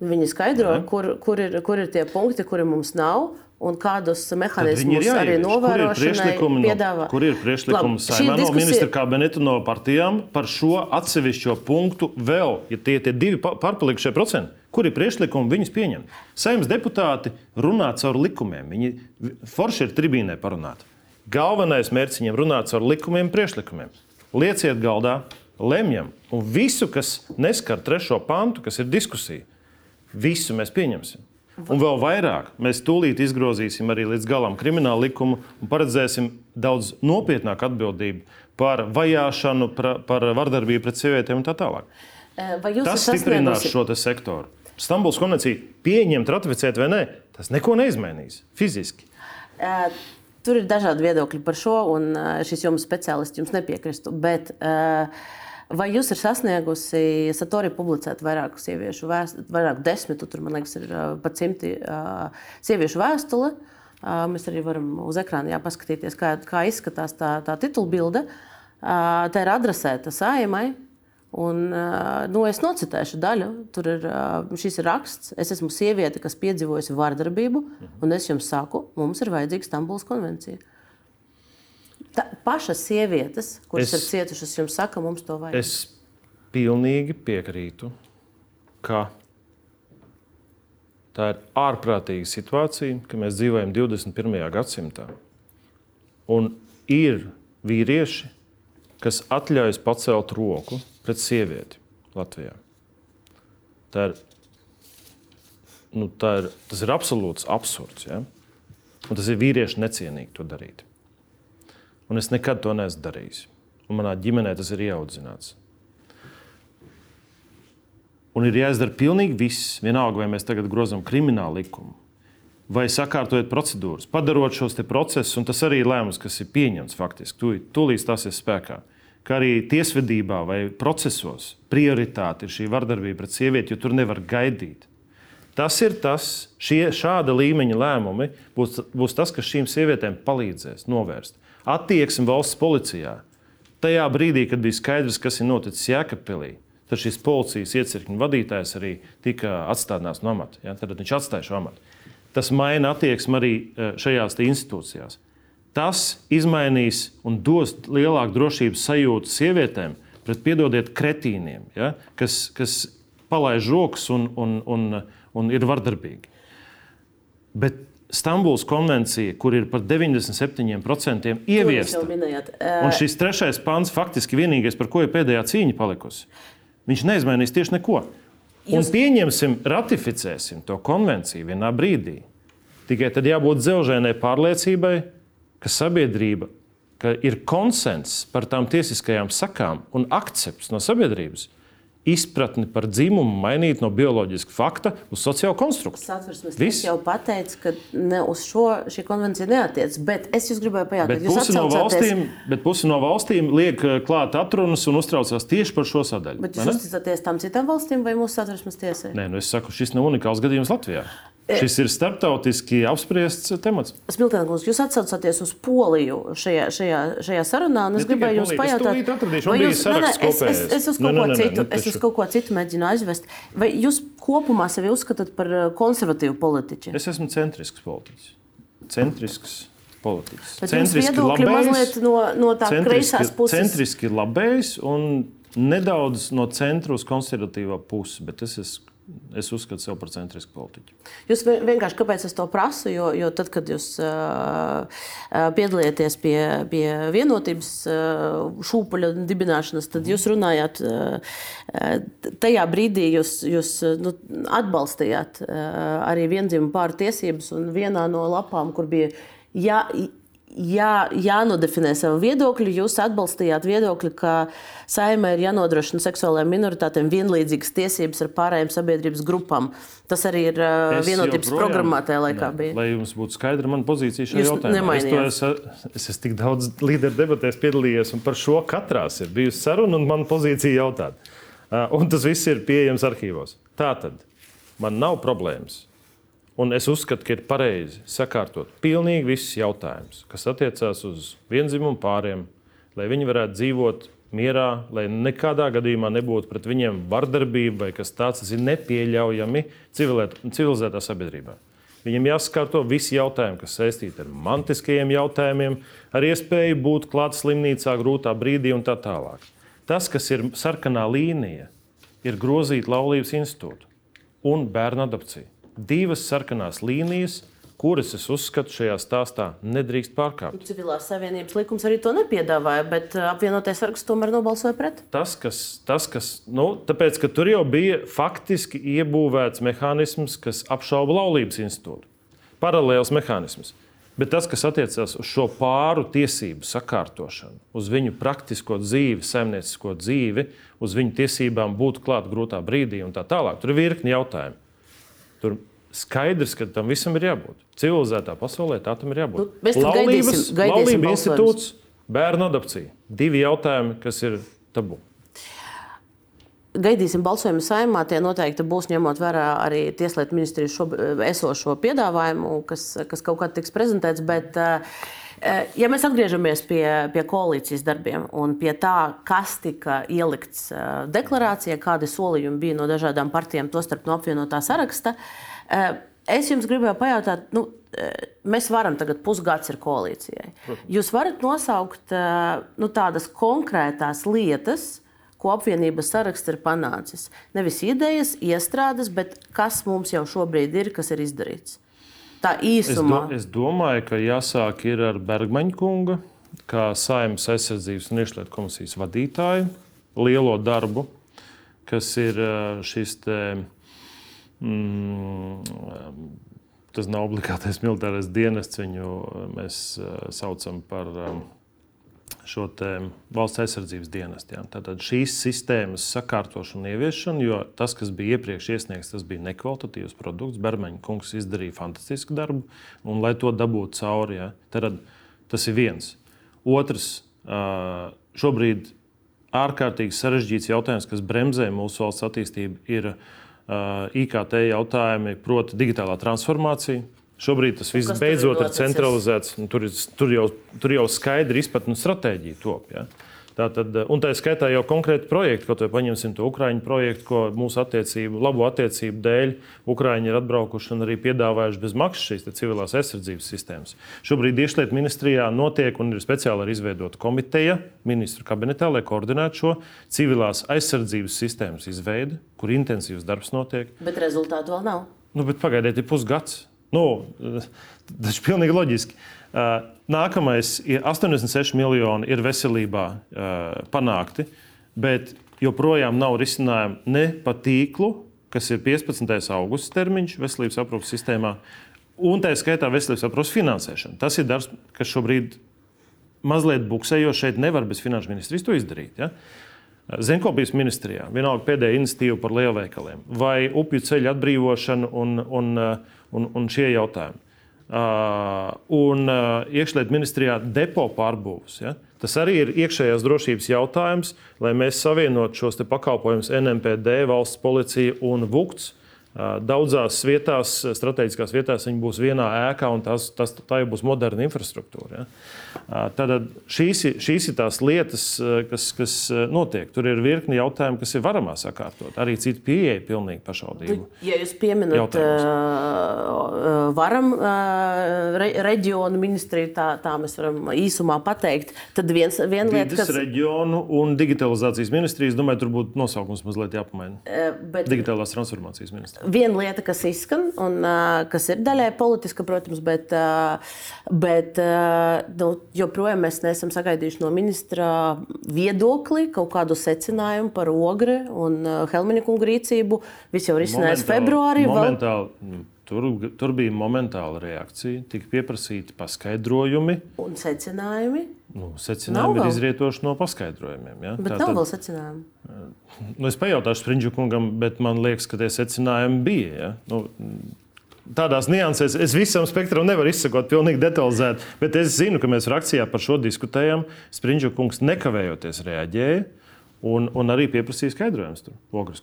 Speaker 1: Viņi skaidro, kur, kur, ir, kur ir tie punkti, kuri mums nav. Un kādus mehānismus arī novērošanai piedāvā?
Speaker 2: No, kur ir priekšlikumi diskusija... no ministra kabineta, no partijām par šo atsevišķo punktu vēl, ja tie ir divi pārpalikušie procenti? Kur ir priekšlikumi viņus pieņemt? Saimnes deputāti runā caur likumiem. Viņi forši ir tribīnē parunāt. Galvenais mērķis viņiem runāt caur likumiem, priekšlikumiem. Lieciet galdā, lemjam, un visu, kas neskar trešo pantu, kas ir diskusija, visu mēs pieņemsim. Un vēl vairāk, mēs tūlīt izgrozīsim arī līdz galam kriminālu likumu un paredzēsim daudz nopietnāku atbildību par vajāšanu, par, par vardarbību pret sievietēm un tā tālāk. Tas stiprinās šo sektoru. Stambulas konvenciju pieņemt, ratificēt vai nē, tas neko neizmainīs fiziski.
Speaker 1: Tur ir dažādi viedokļi par šo, un šis jomas speciālists jums nepiekristu. Bet, vai jūs esat sasniegusi, Satori publicēt vairāku sieviešu vēstuli, vairāku desmitu, tur man liekas, ir pat simti sieviešu vēstuli. Mēs arī varam uz ekrāna paskatīties, kā, kā izskatās tā, tā titulbilde. Tā ir adresēta saimai, Un, nu, es nocitēšu daļu. Tur ir šis raksts. Es esmu sieviete, kas piedzīvojusi vardarbību, un es jums saku, mums ir vajadzīga Stambulas konvencija. Tā, pašas sievietes, kuras es, ir cietušas, jums saka, mums to vajag.
Speaker 2: Es pilnīgi piekrītu, ka tā ir ārprātīga situācija, ka mēs dzīvojam 21. gadsimtā. Un ir vīrieši, kas atļaujas pacelt roku pret sievieti Latvijā. Tā ir, nu, tā ir, tas ir absolūts absurds. Ja? Un tas ir vīrieši necienīgi to darīt. Un es nekad to neesmu darījis. Un manā ģimenē tas ir ieaudzināts. Un ir jāizdara pilnīgi viss. Vienalga, vai mēs tagad grozām kriminālu likumu, vai sakārtojot procedūras, padarot šos procesus, un tas arī ir lēmums, kas ir pieņemts faktiski. Tūlīt stāsies spēkā ka arī tiesvedībā vai procesos prioritāte ir šī vardarbība pret sievieti, jo tur nevar gaidīt. Tas ir tas, šie šāda līmeņa lēmumi būs, būs tas, kas šīm sievietēm palīdzēs novērst. Attieksme valsts policijā tajā brīdī, kad bija skaidrs, kas ir noticis Jēkabpilī, tad šis policijas iecirkņu vadītājs arī tika atstādināts no amata. Ja? Tad viņš atstāja šo amatu. Tas maina attieksmi arī eh, šajās institūcijās. Tas izmainīs un dos lielāku drošības sajūtu sievietēm pret, piedodiet, kretīniem, ja? kas, kas palaiž rokas un, un, un, un ir vardarbīgi. Bet Stambulas konvencija, kur ir par 97% ieviesta. Un šis trešais pāns faktiski vienīgais, par ko ir pēdējā cīņa palikusi. Viņš neizmainīs tieši neko. Jūs... Un pieņemsim, ratificēsim to konvenciju vienā brīdī. Tikai tad jābūt dzelžēnai pārliecībai, ka sabiedrība, ka ir konsenss par tām tiesiskajām sakām un akcepts no sabiedrības, izpratni par dzimumu mainīt no bioloģiska fakta uz sociālo konstrukciju.
Speaker 1: Satversmes jau pateica, ka ne uz šo šī konvencija neatiecas, bet es jūs gribēju pajautāt,
Speaker 2: bet pusi, no valstīm, bet pusi no valstīm liek eh, klāt atrunas un uztraucās tieši par šo sadaļu.
Speaker 1: Bet jūs uzticaties tam citām valstīm vai mūsu satversmes tiesai?
Speaker 2: Nē, nu es saku, šis nav unikāls gadījums Latvijā. E- Šis ir starptautiski apspriests temats.
Speaker 1: Smiltēns, jūs atsaucaties uz Poliju šajā, šajā, šajā sarunā. Es gribēju jums pajautāt,
Speaker 2: vai jūs, ne, ne,
Speaker 1: es, es, es, uz kaut, ne, ne, citu, ne, es uz kaut ko citu mēģinu aizvest. Vai jūs kopumā sevi uzskatāt par uh, konservatīvu politiķu?
Speaker 2: Es esmu centrisks politiķis. Centrisks politiķis.
Speaker 1: Bet centriski labējs, no, no tā kreisās puses.
Speaker 2: Centriski labējs un nedaudz no centra uz konservatīvā pusi, bet es esmu Es uzskatu sevi par centrisku politiķu.
Speaker 1: Jūs vienkārši kāpēc es to prasu? Jo, jo tad, kad jūs uh, piedalījāties pie, pie vienotības uh, šūpuļa dibināšanas, tad jūs runājāt, uh, tajā brīdī jūs, jūs nu, atbalstījāt uh, arī vienzimumu pāru tiesības un vienā no lapām, kur bija. Ja, jā, jānodefinē savu viedokli. Jūs atbalstījāt viedokli, ka saimē ir jānodrošina seksuālajām minoritātēm vienlīdzīgas tiesības ar pārējām sabiedrības grupām. Tas arī ir uh, vienotības joprojām, programmā tajā laikā. Ne, bija.
Speaker 2: Lai jums būtu skaidra mana pozīcija šajā jautājumā, es, es, es esmu tik daudz līderu debatēs piedalījies, un par šo katrās ir bijusi saruna un mana pozīcija jautāt. Uh, un tas viss ir pieejams arhīvos. Tā tad man nav problēmas Un es uzskatu, ka ir pareizi sakārtot pilnīgi visus jautājumus, kas attiecās uz vienzimumu pāriem, lai viņi varētu dzīvot mierā, lai nekādā gadījumā nebūtu pret viņiem vardarbība vai kas tāds, tas ir nepieļaujami civilizētā sabiedrībā. Viņam jāsakārto visi jautājumi, kas saistīti ar mantiskajiem jautājumiem, ar iespēju būt klāt slimnīcā grūtā brīdī un tā tālāk. Tas, kas ir sarkanā līnija, ir grozīt laulības institūtu un bērnu adopciju divas sarkanās līnijas, kuras es uzskatu šajā stāstā nedrīkst pārkāpt.
Speaker 1: Civilās savienības likums arī to nepiedāvāja, bet uh, apvienotais saraksts tomēr nobalsoja pret.
Speaker 2: Tas, kas, tas, kas nu, tāpēc, ka tur jau bija faktiski iebūvēts mehānisms, kas apšauba laulības institūtu. Paralēls mehānisms. Bet tas, kas attiecās uz šo pāru tiesību sakārtošanu, uz viņu praktisko dzīvi, saimniecisko dzīvi, uz viņu tiesībām būt klāt grūtā brīdī un tā tālāk, tur ir virkni jautājumu. Tur skaidrs, ka tam visam ir jābūt. Civilizētā pasaulē tā tam ir jābūt.
Speaker 1: Nu, Laulības,
Speaker 2: laulība institūts, bērnu adopcija. Divi jautājumi, kas ir tabu.
Speaker 1: Gaidīsim balsojumu saimā. Tie noteikti būs ņemot vērā arī Tieslietu ministrijas šo, esošo piedāvājumu, kas, kas kaut kad tiks prezentēts. Bet, eh, ja mēs atgriežamies pie, pie koalīcijas darbiem un pie tā, kas tika ielikts eh, deklarācijā, kādi solījumi bija no dažādām partijām, tostarp no apvienotā saraksta, eh, es jums gribēju pajautāt, nu, mēs varam tagad pusgads ir koalīcijai. Jūs varat nosaukt nu, tādas konkrētās lietas, ko apvienības saraksts ir panācis. Nevis idejas, iestrādes, bet kas mums jau šobrīd ir, kas ir izdarīts. Tā īsumā.
Speaker 2: Es, do, es domāju, ka jāsāk ar Bergmaņa kunga, kā saimnes aizsardzības un iekšlietu komisijas vadītāju, lielo darbu, kas ir šis te. Mm, tas nav obligātais militārais dienests, viņu mēs saucam par šo valsts aizsardzības dienestu. Ja. Tātad šīs sistēmas sakārtošanu un ieviešanu, jo tas, kas bija iepriekš iesniegts, tas bija nekvalitatīvs produkts. Bermeņa kungs izdarīja fantastisku darbu, un lai to dabūtu cauri, ja, tad tas ir viens. Otrs, šobrīd ārkārtīgi sarežģīts jautājums, kas bremzē mūsu valsts attīstību, ir IKT jautājumi, proti, digitālā transformācija Šobrīd tas viss beidzot ir centralizēts. Tur, tur, jau, tur jau skaidri izpratne un stratēģija top. Ja? Tātad, un tā skaitā jau konkrēti projekti, vai paņemsim to Ukrāņu projektu, ko mūsu attiecību, labu attiecību dēļ Ukrāņi ir atbraukuši un arī piedāvājuši bez maksas šīs civilās aizsardzības sistēmas. Šobrīd Iekšlietu ministrijā notiek un ir speciāli izveidota komiteja ministru kabinetā, lai koordinētu šo civilās aizsardzības sistēmas izveidi, kur intensīvs darbs notiek.
Speaker 1: Bet rezultātu vēl nav.
Speaker 2: Nu, pagaidiet, ir pusgads. Nu, tas ir pilnīgi loģiski. Uh, nākamais ir 86 miljoni ir veselībā uh, panākti, bet joprojām nav risinājumu ne pa tīklu, kas ir 15. augusta termiņš veselības aprūpas sistēmā, un tā skaitā veselības aprūpas finansēšana. Tas ir darbs, kas šobrīd mazliet buksē, jo šeit nevar bez finanšu ministrijas to izdarīt. Ja? Zemkopības ministrijā vienalga pēdējā iniciatīva par lielveikaliem vai upju ceļu atbrīvošanu un, un, un, un šie jautājumi. Uh, un uh, iekšlietu ministrijā depo pārbūves. Ja? Tas arī ir iekšējās drošības jautājums, lai mēs savienotu šos pakalpojumus NMPD, valsts policija un VUKTS. Uh, daudzās vietās, strateģiskās vietās, viņi būs vienā ēkā, un tas, tas, tā jau būs moderna infrastruktūra. Ja? Tad šīs, šīs ir tās lietas, kas, kas notiek. Tur ir virkni jautājumu, kas ir varamā sakārtot. Arī citi pieeja pilnīgi pašvaldību.
Speaker 1: Ja jūs pieminat uh, varam uh, re, reģionu ministriju, tā, tā mēs varam īsumā pateikt, tad viens, viena lieta,
Speaker 2: kas... reģionu un digitalizācijas ministrijas, domāju, tur būtu nosaukums mazliet jāpamaina. Uh, bet... Digitālās transformācijas ministrija.
Speaker 1: Viena lieta, kas izskan un uh, kas ir daļai politiska, protams, bet, uh, bet uh, nu, joprojām mēs neesam sagaidījuši no ministra viedokli, kaut kādu secinājumu par ogre un uh, Helmiņa kungu rīcību. Viss jau ir izsnējis februārī.
Speaker 2: Momentāli, vēl... Tur, tur bija momentāla reakcija, tika pieprasīti paskaidrojumi.
Speaker 1: Un secinājumi?
Speaker 2: Nu, secinājumi nav ir izrietoši no paskaidrojumiem. Ja?
Speaker 1: Bet Tā, nav tad, vēl secinājumi.
Speaker 2: Nu, es pajautāšu Springļu kungam, bet man liekas, ka tie secinājumi bija. Ja? Nu, Tādās niansēs es visam spektram nevaru izsakot pilnīgi detalizēti, bet es zinu, ka mēs frakcijā par šo diskutējam. Spriņģu kungs nekavējoties reaģēja. Un, un arī pieprasīja skaidrojumus.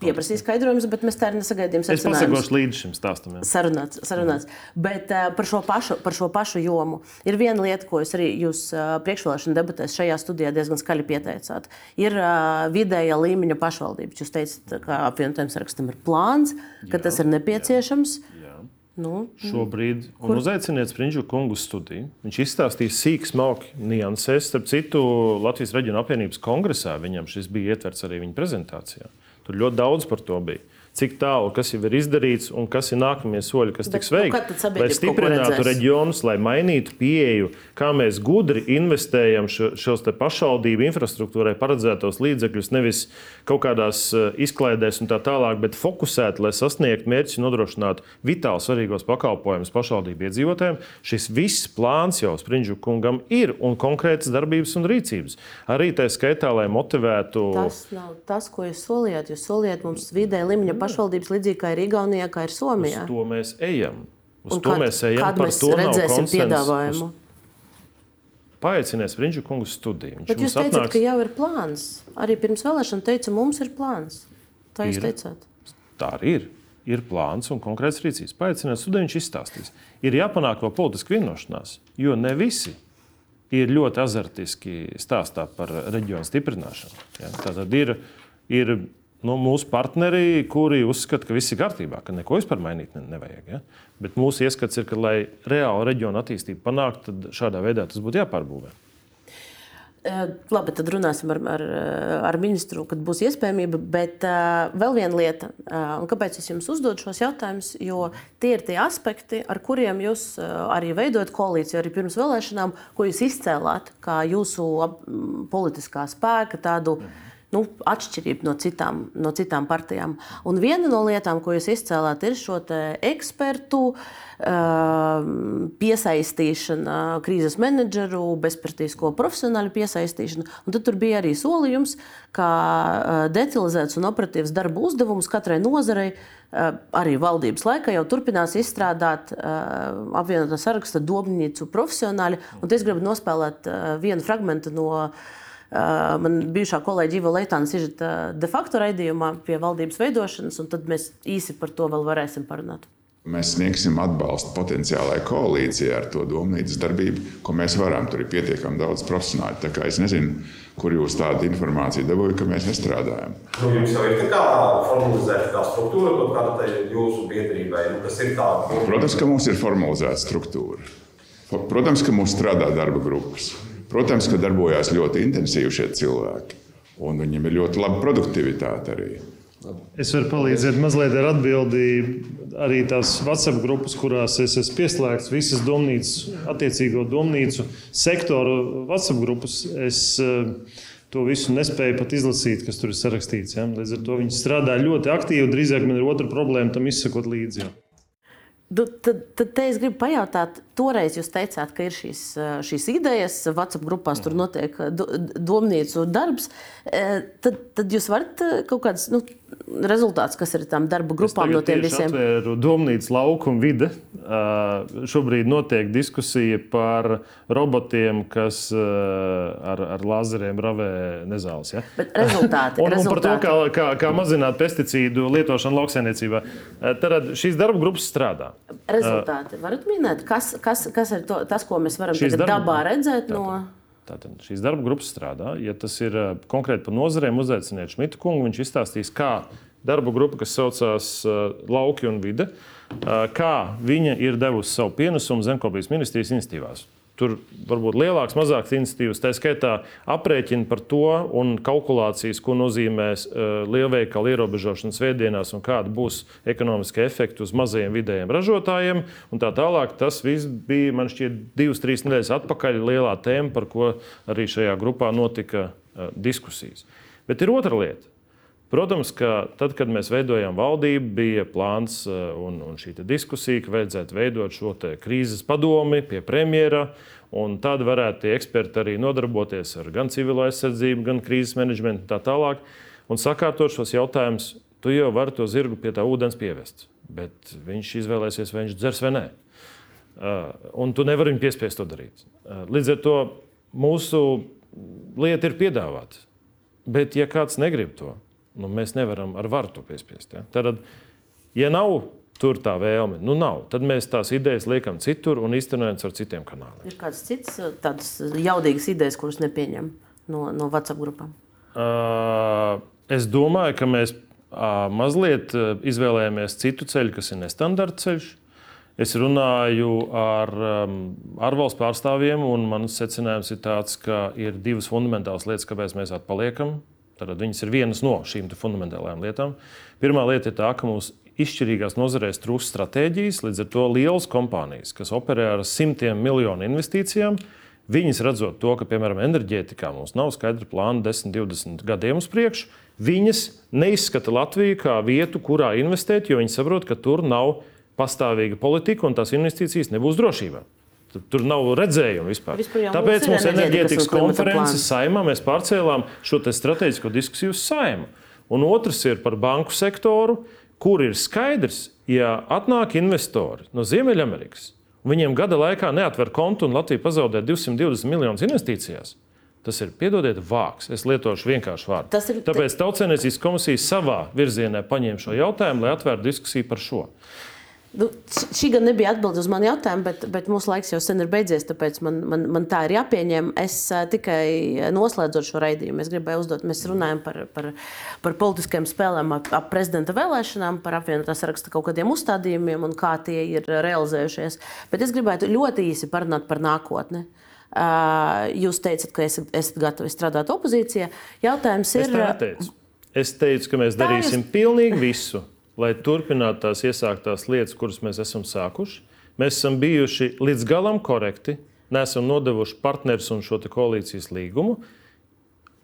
Speaker 1: Pieprasīja skaidrojumus, bet mēs tā arī nesagaidījām.
Speaker 2: Es pasakošu līdz šim stāstam.
Speaker 1: Sarunāts. sarunāts. Mm. Bet uh, par, šo pašu, par šo pašu jomu ir viena lieta, ko jūs arī jūs, uh, priekšvēlēšana debatēs šajā studijā diezgan skaļi pieteicāt. Ir uh, vidējā līmeņa pašvaldības. Jūs teicat, ka apvienotajam sarakstam ir plāns, ka jā, tas ir nepieciešams. Jā.
Speaker 2: Nu, Šobrīd kur... uzaiciniet Springļu kungu studiju. Viņš izstāstīs sīk, smalki niansēs. Starp citu, Latvijas Reģiona apvienības kongresā viņam šis bija ietverts arī viņa prezentācijā. Tur ļoti daudz par to bija cik tālu kas jau ir izdarīts un kas ir nākamie soļi, kas Bet, tiks nu, veikti. Nu, lai stiprinātu reģionus, lai mainītu pieeju, kā mēs gudri investējam šo, šos pašvaldību infrastruktūrai paredzētos līdzekļus, nevis kaut kādās eh, izklaidēs un tā tālāk, bet fokusēt, lai sasniegtu mērķus un nodrošinātu vitāli svarīgos pakalpojumus pašvaldību iedzīvotājiem. Šis viss plāns jau Springļu kungam ir un konkrētas darbības un rīcības. Arī tā skaitā, lai motivētu.
Speaker 1: Tas nav tas, ko jūs solījāt. Jūs solījāt mums vidē līmeņa pašvaldības, līdzīgi kā ir Igaunijā, kā ir Somijā.
Speaker 2: Uz to mēs ejam. Uz
Speaker 1: Un to kad, mēs ejam. Kad mēs redzēsim piedāvājumu?
Speaker 2: Paaicinies Brīņķu kungu studiju.
Speaker 1: Viņš Bet jūs teicāt, atnāks... ka jau ir plāns. Arī pirms vēlēšanām teica, mums ir plāns. Tā jūs ir. teicāt.
Speaker 2: Tā arī ir. Ir plāns un konkrēts rīcības. Paaicinies studiju, viņš izstāstīs. Ir jāpanāk vēl politiska vienošanās, jo ne visi ir ļoti azartiski stāstā par reģionu stiprināšanu. Ja? Tātad ir, ir nu, mūsu partneri, kuri uzskata, ka viss ir kārtībā, ka neko vispār mainīt nevajag. Ja? Bet mūsu ieskats ir, ka, lai reāli reģionu attīstību panāktu, tad šādā veidā tas būtu jāpārbūvē.
Speaker 1: Labi, tad runāsim ar, ar, ar ministru, kad būs iespējamība. Bet uh, vēl viena lieta, uh, kāpēc es jums uzdodu šos jautājumus, jo tie ir tie aspekti, ar kuriem jūs uh, arī veidojat koalīciju, arī pirms vēlēšanām, ko jūs izcēlāt kā jūsu politiskā spēka tādu. Mm nu, atšķirība no citām, no citām partijām. Un viena no lietām, ko jūs izcēlāt, ir šo ekspertu uh, piesaistīšana, krīzes menedžeru, bezpartīsko profesionāļu piesaistīšana. Un tad bija arī solījums, ka uh, detalizēts un operatīvs darba uzdevums katrai nozarei. Uh, arī valdības laikā jau turpinās izstrādāt uh, apvienotā saraksta domnīcu profesionāļi. Un es gribu nospēlēt vienu fragment no uh, man bijušā kolēģa Iva Leitāna izžita de facto raidījumā pie valdības veidošanas, un tad mēs īsi par to vēl varēsim parunāt.
Speaker 8: Mēs sniegsim atbalstu potenciālai koalīcijai ar to domnīcas darbību, ko mēs varam. Tur ir pietiekami daudz profesionāļu. Tā kā es nezinu, kur jūs tādu informāciju dabūjāt, ka mēs nestrādājam.
Speaker 9: Nu, jums jau ir tāda formalizēta tā struktūra, kaut kāda jūsu biedrībai, nu, kas ir tāda.
Speaker 8: Protams, ka mums ir formalizēta struktūra. Protams, ka mums strādā darba grupas. Protams, ka darbojās ļoti intensīvi šie cilvēki. Un viņiem ir ļoti laba produktivitāte arī.
Speaker 2: Es varu palīdzēt mazliet ar atbildību. Arī tās WhatsApp grupas, kurās es esmu pieslēgts, visas domnīcas, attiecīgo domnīcu sektoru WhatsApp grupas. Es, uh, to visu nespēju pat izlasīt, kas tur ir sarakstīts. Ja? Līdz ar to viņi strādā ļoti aktīvi. Drīzāk man ir otra problēma tam izsakot līdzi. Ja.
Speaker 1: Tad, tad es gribu pajautāt, toreiz jūs teicāt, ka ir šīs, šīs idejas, WhatsApp grupās tur notiek domnīcu darbs. Tad, tad jūs varat kaut kādas nu, rezultāts, kas ir tam darba grupām no tiem visiem?
Speaker 2: Atvēru domnīcu lauku un vide. Šobrīd notiek diskusija par robotiem, kas ar, ar lazeriem ravē nezāles. Ja?
Speaker 1: Bet rezultāti,
Speaker 2: un, rezultāti. un par to, kā, kā, kā mazināt pesticīdu lietošanu lauksainiecībā. Tad šīs darba grupas strādā.
Speaker 1: Rezultāti varat minēt, kas, kas, kas ir to, tas, ko mēs varam dabā redzēt
Speaker 2: tātad, no. Tātad šīs darba grupas strādā. Ja tas ir eh, konkrēti par nozarēm, uzaiciniet Šmitu kungu. Viņš izstāstīs, kā darba grupa, kas saucās uh, Lauki un Vide, uh, kā viņa ir devusi savu pienesumu Zemkopijas ministrijas institīvās. Tur varbūt lielāks, mazāks iniciatīvas, tā skaitā aprēķina par to un kalkulācijas, ko nozīmēs uh, lielveikalu ierobežošana svētdienās un kāda būs ekonomiskie efekti uz mazajiem vidējiem ražotājiem. Tā tālāk tas viss bija, man šķiet, divas, trīs nedēļas atpakaļ lielā tēma, par ko arī šajā grupā notika uh, diskusijas. Bet ir otra lieta. Protams, ka tad, kad mēs veidojām valdību, bija plāns eh, un, un šī diskusija, ka vajadzētu veidot šo krīzes padomi pie premjera. Tad varētu tie eksperti arī nodarboties ar gan civilo aizsardzību, gan krīzes menedžmentu un tā tālāk. Un sakārtot šos jautājumus, tu jau vari to zirgu pie tā ūdens pievest. Bet viņš izvēlēsies, vai viņš dzers vai nē. Uh, un tu nevari viņu piespiest to darīt. Uh, līdz ar to mūsu lieta ir piedāvāt. Bet, ja kāds negrib to, Nu, mēs nevaram ar varu to piespiest. Ja? Tad, ja nav tur tā vēlme, nu nav, tad mēs tās idejas liekam citur un īstenojam ar citiem kanāliem.
Speaker 1: Ir kādas citas tādas jaudīgas idejas, kuras nepieņem no, no WhatsApp grupām?
Speaker 2: Uh, es domāju, ka mēs uh, mazliet izvēlējāmies citu ceļu, kas ir nestandarta ceļš. Es runāju ar um, ārvalstu pārstāvjiem, un mans secinājums ir tāds, ka ir divas fundamentālas lietas, kāpēc mēs atpaliekam Tad viņas ir vienas no šīm fundamentālajām lietām. Pirmā lieta ir tā, ka mums izšķirīgās nozarēs trūkst stratēģijas, līdz ar to lielas kompānijas, kas operē ar simtiem miljonu investīcijām, viņas redzot to, ka, piemēram, enerģētikā mums nav skaidra plāna 10, 20 gadiem uz priekšu, viņas neizskata Latviju kā vietu, kurā investēt, jo viņi saprot, ka tur nav pastāvīga politika un tās investīcijas nebūs drošībā. Tur nav redzējuma vispār. vispār Tāpēc mums enerģētikas konferences saimā mēs pārcēlām šo strateģisko diskusiju saimu. Un otrs ir par banku sektoru, kur ir skaidrs, ja atnāk investori no Ziemeļamerikas, un viņiem gada laikā neatver kontu un Latvija pazaudē 220 miljonus investīcijās. Tas ir, piedodiet, vāks. Es lietošu vienkāršu vārdu. Ir... Tāpēc Tautsēmniecības komisija savā virzienā paņēma šo jautājumu, lai atvērtu diskusiju par šo.
Speaker 1: Nu, šī gan nebija atbilde uz manu jautājumu, bet, bet mūsu laiks jau sen ir beidzies, tāpēc man, man, man tā ir jāpieņem. Es tikai noslēdzot šo raidījumu, es gribēju uzdot, mēs runājam par, par, par politiskajām spēlēm ap, ap prezidenta vēlēšanām, par apvienotā saraksta kaut kādiem uzstādījumiem un kā tie ir realizējušies. Bet es gribētu ļoti īsi parunāt par nākotni. Jūs teicat, ka esat, esat gatavi strādāt opozīcijā. Jautājums ir.
Speaker 2: Es, es teicu, ka mēs darīsim jūs... pilnīgi visu lai turpinātu tās iesāktās lietas, kuras mēs esam sākuši. Mēs esam bijuši līdz galam korekti, neesam nodevuši partnerus un šo koalīcijas līgumu.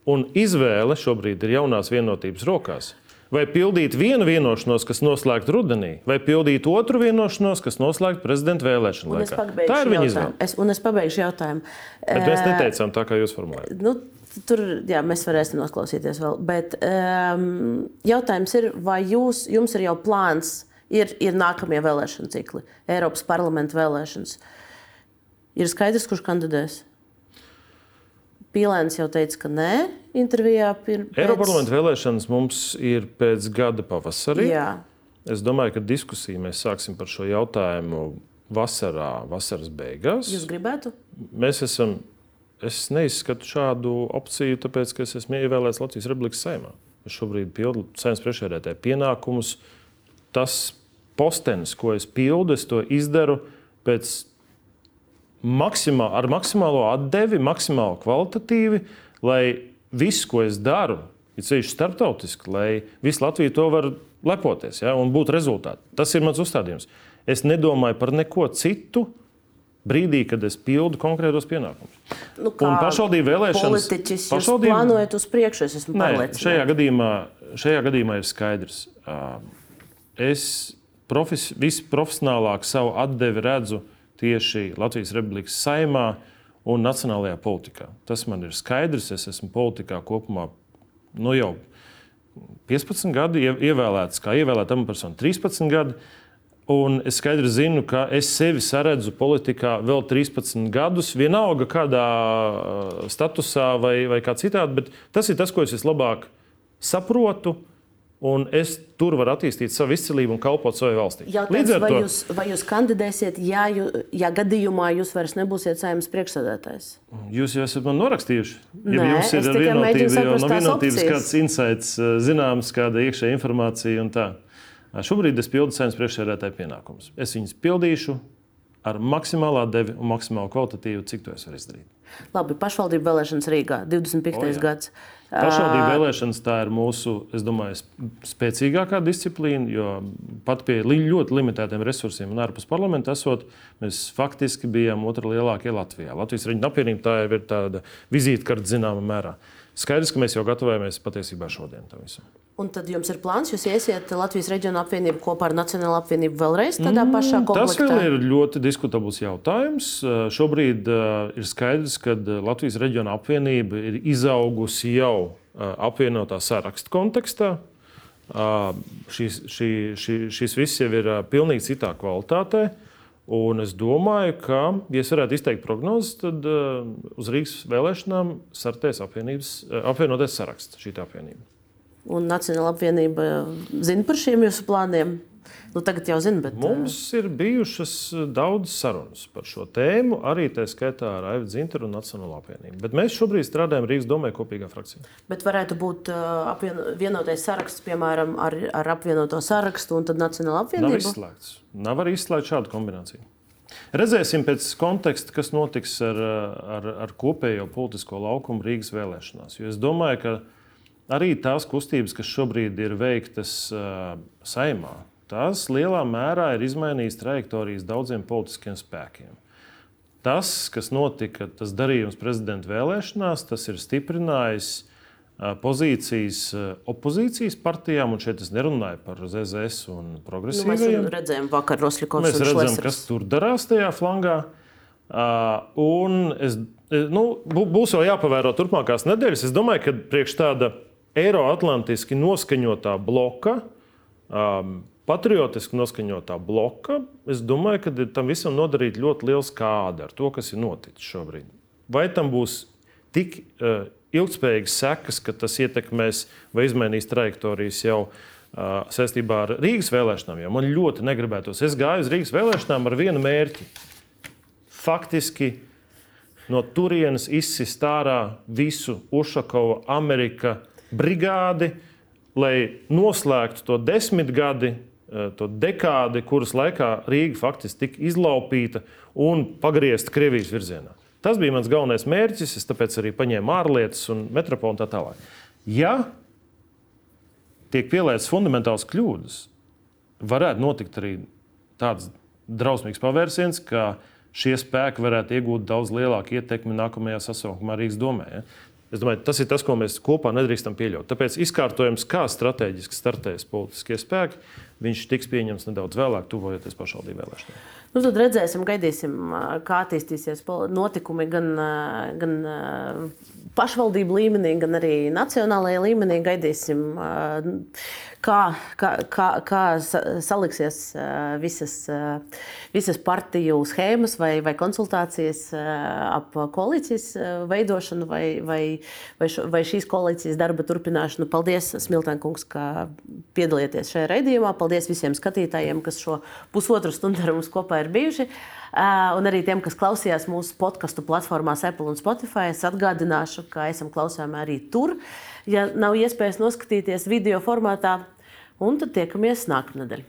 Speaker 2: Un izvēle šobrīd ir jaunās vienotības rokās. Vai pildīt vienu vienošanos, kas noslēgta rudenī, vai pildīt otru vienošanos, kas noslēgta prezidenta vēlēšanu laikā. Tā ir viņa izvēle.
Speaker 1: Es, un es pabeigšu jautājumu.
Speaker 2: Bet mēs neteicām tā, kā jūs formulējat.
Speaker 1: Nu, Tur jā, mēs varēsim noklausīties vēl. Bet um, jautājums ir, vai jūs, jums ir jau plāns, ir, ir nākamie vēlēšana cikli, Eiropas parlamenta vēlēšanas? Ir skaidrs, kurš kandidēs? Pīlēns jau teica, ka nē, intervijā. Pēc...
Speaker 2: Eiropas parlamenta vēlēšanas mums ir pēc gada pavasarī. Jā. Es domāju, ka diskusiju mēs sāksim par šo jautājumu vasarā, vasaras beigās.
Speaker 1: Jūs gribētu?
Speaker 2: Mēs esam. Es neizskatu šādu opciju, tāpēc, ka es esmu ievēlēts Latvijas Republikas saimā. Es šobrīd pildu saimnes priekšsēdētāja pienākumus. Tas postenis, ko es pildu, es to izdaru pēc maksimā, ar maksimālo atdevi, maksimāli kvalitatīvi, lai viss, ko es daru, ir ceļš starptautiski, lai visi Latvija to var lepoties ja, un būt rezultāti. Tas ir mans uzstādījums. Es nedomāju par neko citu. Brīdī, kad es pildu konkrētos pienākumus.
Speaker 1: Nu, kā pašvaldību vēlēšanas, politiķis pašvaldību... plānojat uz priekšu, es esmu pārliecināts.
Speaker 2: Šajā gadījumā, šajā gadījumā ir skaidrs. Es profes, visprofesionālāk savu atdevi redzu tieši Latvijas Republikas saimā un nacionālajā politikā. Tas man ir skaidrs. Es esmu politikā kopumā nu, jau 15 gadi, ievēlēts kā ievēlēta amatpersona 13 gadi. Un es skaidri zinu, ka es sevi saredzu politikā vēl 13 gadus, vienalga kādā uh, statusā vai, vai kā citādi, bet tas ir tas, ko es vislabāk saprotu. Un es tur varu attīstīt savu izcilību un kalpot savai valstī.
Speaker 1: Jautājums, vai, to... jūs, vai jūs kandidēsiet, ja, jū, ja gadījumā jūs vairs nebūsiet saimnes priekšsēdētājs?
Speaker 2: Jūs jau esat man norakstījuši. Ja Nē, jums ir vienotība, jau no vienotības kāds insights, uh, zināms, kāda iekšējā informācija un tā. Šobrīd es pildu saimnes priekšsēdētāju pienākumus. Es viņus pildīšu ar maksimālā devi un maksimālu kvalitatīvu, cik to es varu izdarīt.
Speaker 1: Labi, pašvaldību vēlēšanas Rīgā 25. O, gads.
Speaker 2: Pašvaldību vēlēšanas tā ir mūsu, es domāju, spēcīgākā disciplīna, jo pat pie ļoti limitētiem resursiem un ārpus parlamenta esot, mēs faktiski bijām otrā lielākie Latvijā. Latvijas reģiona apvienība tā ir tāda vizītkarte zināmā mērā. Skaidrs, ka mēs jau gatavojamies patiesībā šodien tam visam.
Speaker 1: Un tad jums ir plāns, jūs iesiet Latvijas reģionu apvienību kopā ar Nacionālo apvienību vēlreiz tādā mm, pašā komplektā?
Speaker 2: Tas vēl ir ļoti diskutabls jautājums. Šobrīd ir skaidrs, ka Latvijas reģiona apvienība ir izaugusi jau apvienotā saraksta kontekstā. Šis, šī, šī, šis viss jau ir pilnīgi citā kvalitātē. Un es domāju, ka, ja es varētu izteikt prognozes, tad uz Rīgas vēlēšanām startēs apvienoties saraksts šī apvienība
Speaker 1: un Nacionāla apvienība zina par šiem jūsu plāniem? Nu, tagad jau zinu, bet.
Speaker 2: Mums ir bijušas daudz sarunas par šo tēmu, arī tā skaitā ar Aivu Zinteru un Nacionālo apvienību. Bet mēs šobrīd strādājam Rīgas domē kopīgā frakcijā.
Speaker 1: Bet varētu būt apvien, vienotais saraksts, piemēram, ar, ar apvienoto sarakstu un tad Nacionālo apvienību?
Speaker 2: Nav izslēgts. Nav arī izslēgts šādu kombināciju. Redzēsim pēc konteksta, kas notiks ar, ar, ar kopējo politisko laukumu Rīgas vēlēšanās. Jo es domāju, ka arī tās kustības, kas šobrīd ir veiktas uh, saimā, tās lielā mērā ir izmainījis trajektorijas daudziem politiskiem spēkiem. Tas, kas notika, tas darījums prezidenta vēlēšanās, tas ir stiprinājis uh, pozīcijas uh, opozīcijas partijām, un šeit es nerunāju par ZZS un progresīviem.
Speaker 1: Nu, mēs redzējām vakar Rosļikovs
Speaker 2: mēs redzam, Šlesers. kas tur darās tajā flangā. Uh, un es, nu, būs vēl jāpavēro turpmākās nedēļas. Es domāju, ka priekš tāda Eiroatlantiski noskaņotā bloka, um, patriotiski noskaņotā bloka, es domāju, ka tam visam nodarīt ļoti liels kāda ar to, kas ir noticis šobrīd. Vai tam būs tik uh, ilgspējīgas sekas, ka tas ietekmēs vai izmainīs trajektorijas jau uh, saistībā ar Rīgas vēlēšanām? Jo man ļoti negribētos. Es gāju uz Rīgas vēlēšanām ar vienu mērķi. Faktiski no turienes izsist ārā visu Ušakovu, Ameriku brigādi, lai noslēgtu to desmitgadi, eh, to dekādi, kuras laikā Rīga faktiski tika izlaupīta un pagriezta Krievijas virzienā. Tas bija mans galvenais mērķis. Es tāpēc arī paņēmu ārlietas un metropolu un tā tālāk. Ja tiek pielietas fundamentāls kļūdas, varētu notikt arī tāds drausmīgs pavērsiens, ka šie spēki varētu iegūt daudz lielāku ietekmi nākamajā sasaukumā Rīgas domē. Ja? Es domāju, tas ir tas, ko mēs kopā nedrīkstam pieļaut. Tāpēc izkārtojums, kā strateģiski startēs politiskie spēki, viņš tiks pieņemts nedaudz vēlāk, tuvojoties pašvaldību vēlēšanām.
Speaker 1: Nu, tad redzēsim, gaidīsim, kā attīstīsies notikumi gan, gan pašvaldību līmenī, gan arī nacionālajā līmenī gaidīsim, kā, kā, kā, kā saliksies visas, visas partiju schēmas vai, vai konsultācijas ap koalīcijas veidošanu vai, vai, vai, šo, vai šīs koalīcijas darba turpināšanu. Paldies, Smiltēnkungs, ka piedalieties šajā raidījumā. Paldies visiem skatītājiem, kas šo pusotru stundu ar mums kopā ir bijuši. Un arī tiem, kas klausījās mūsu podkāstu platformās Apple un Spotify, es atgādināšu, ka esam klausāmi arī tur. Ja nav iespējas noskatīties video formātā, un tad tiekamies nākamnedēļ.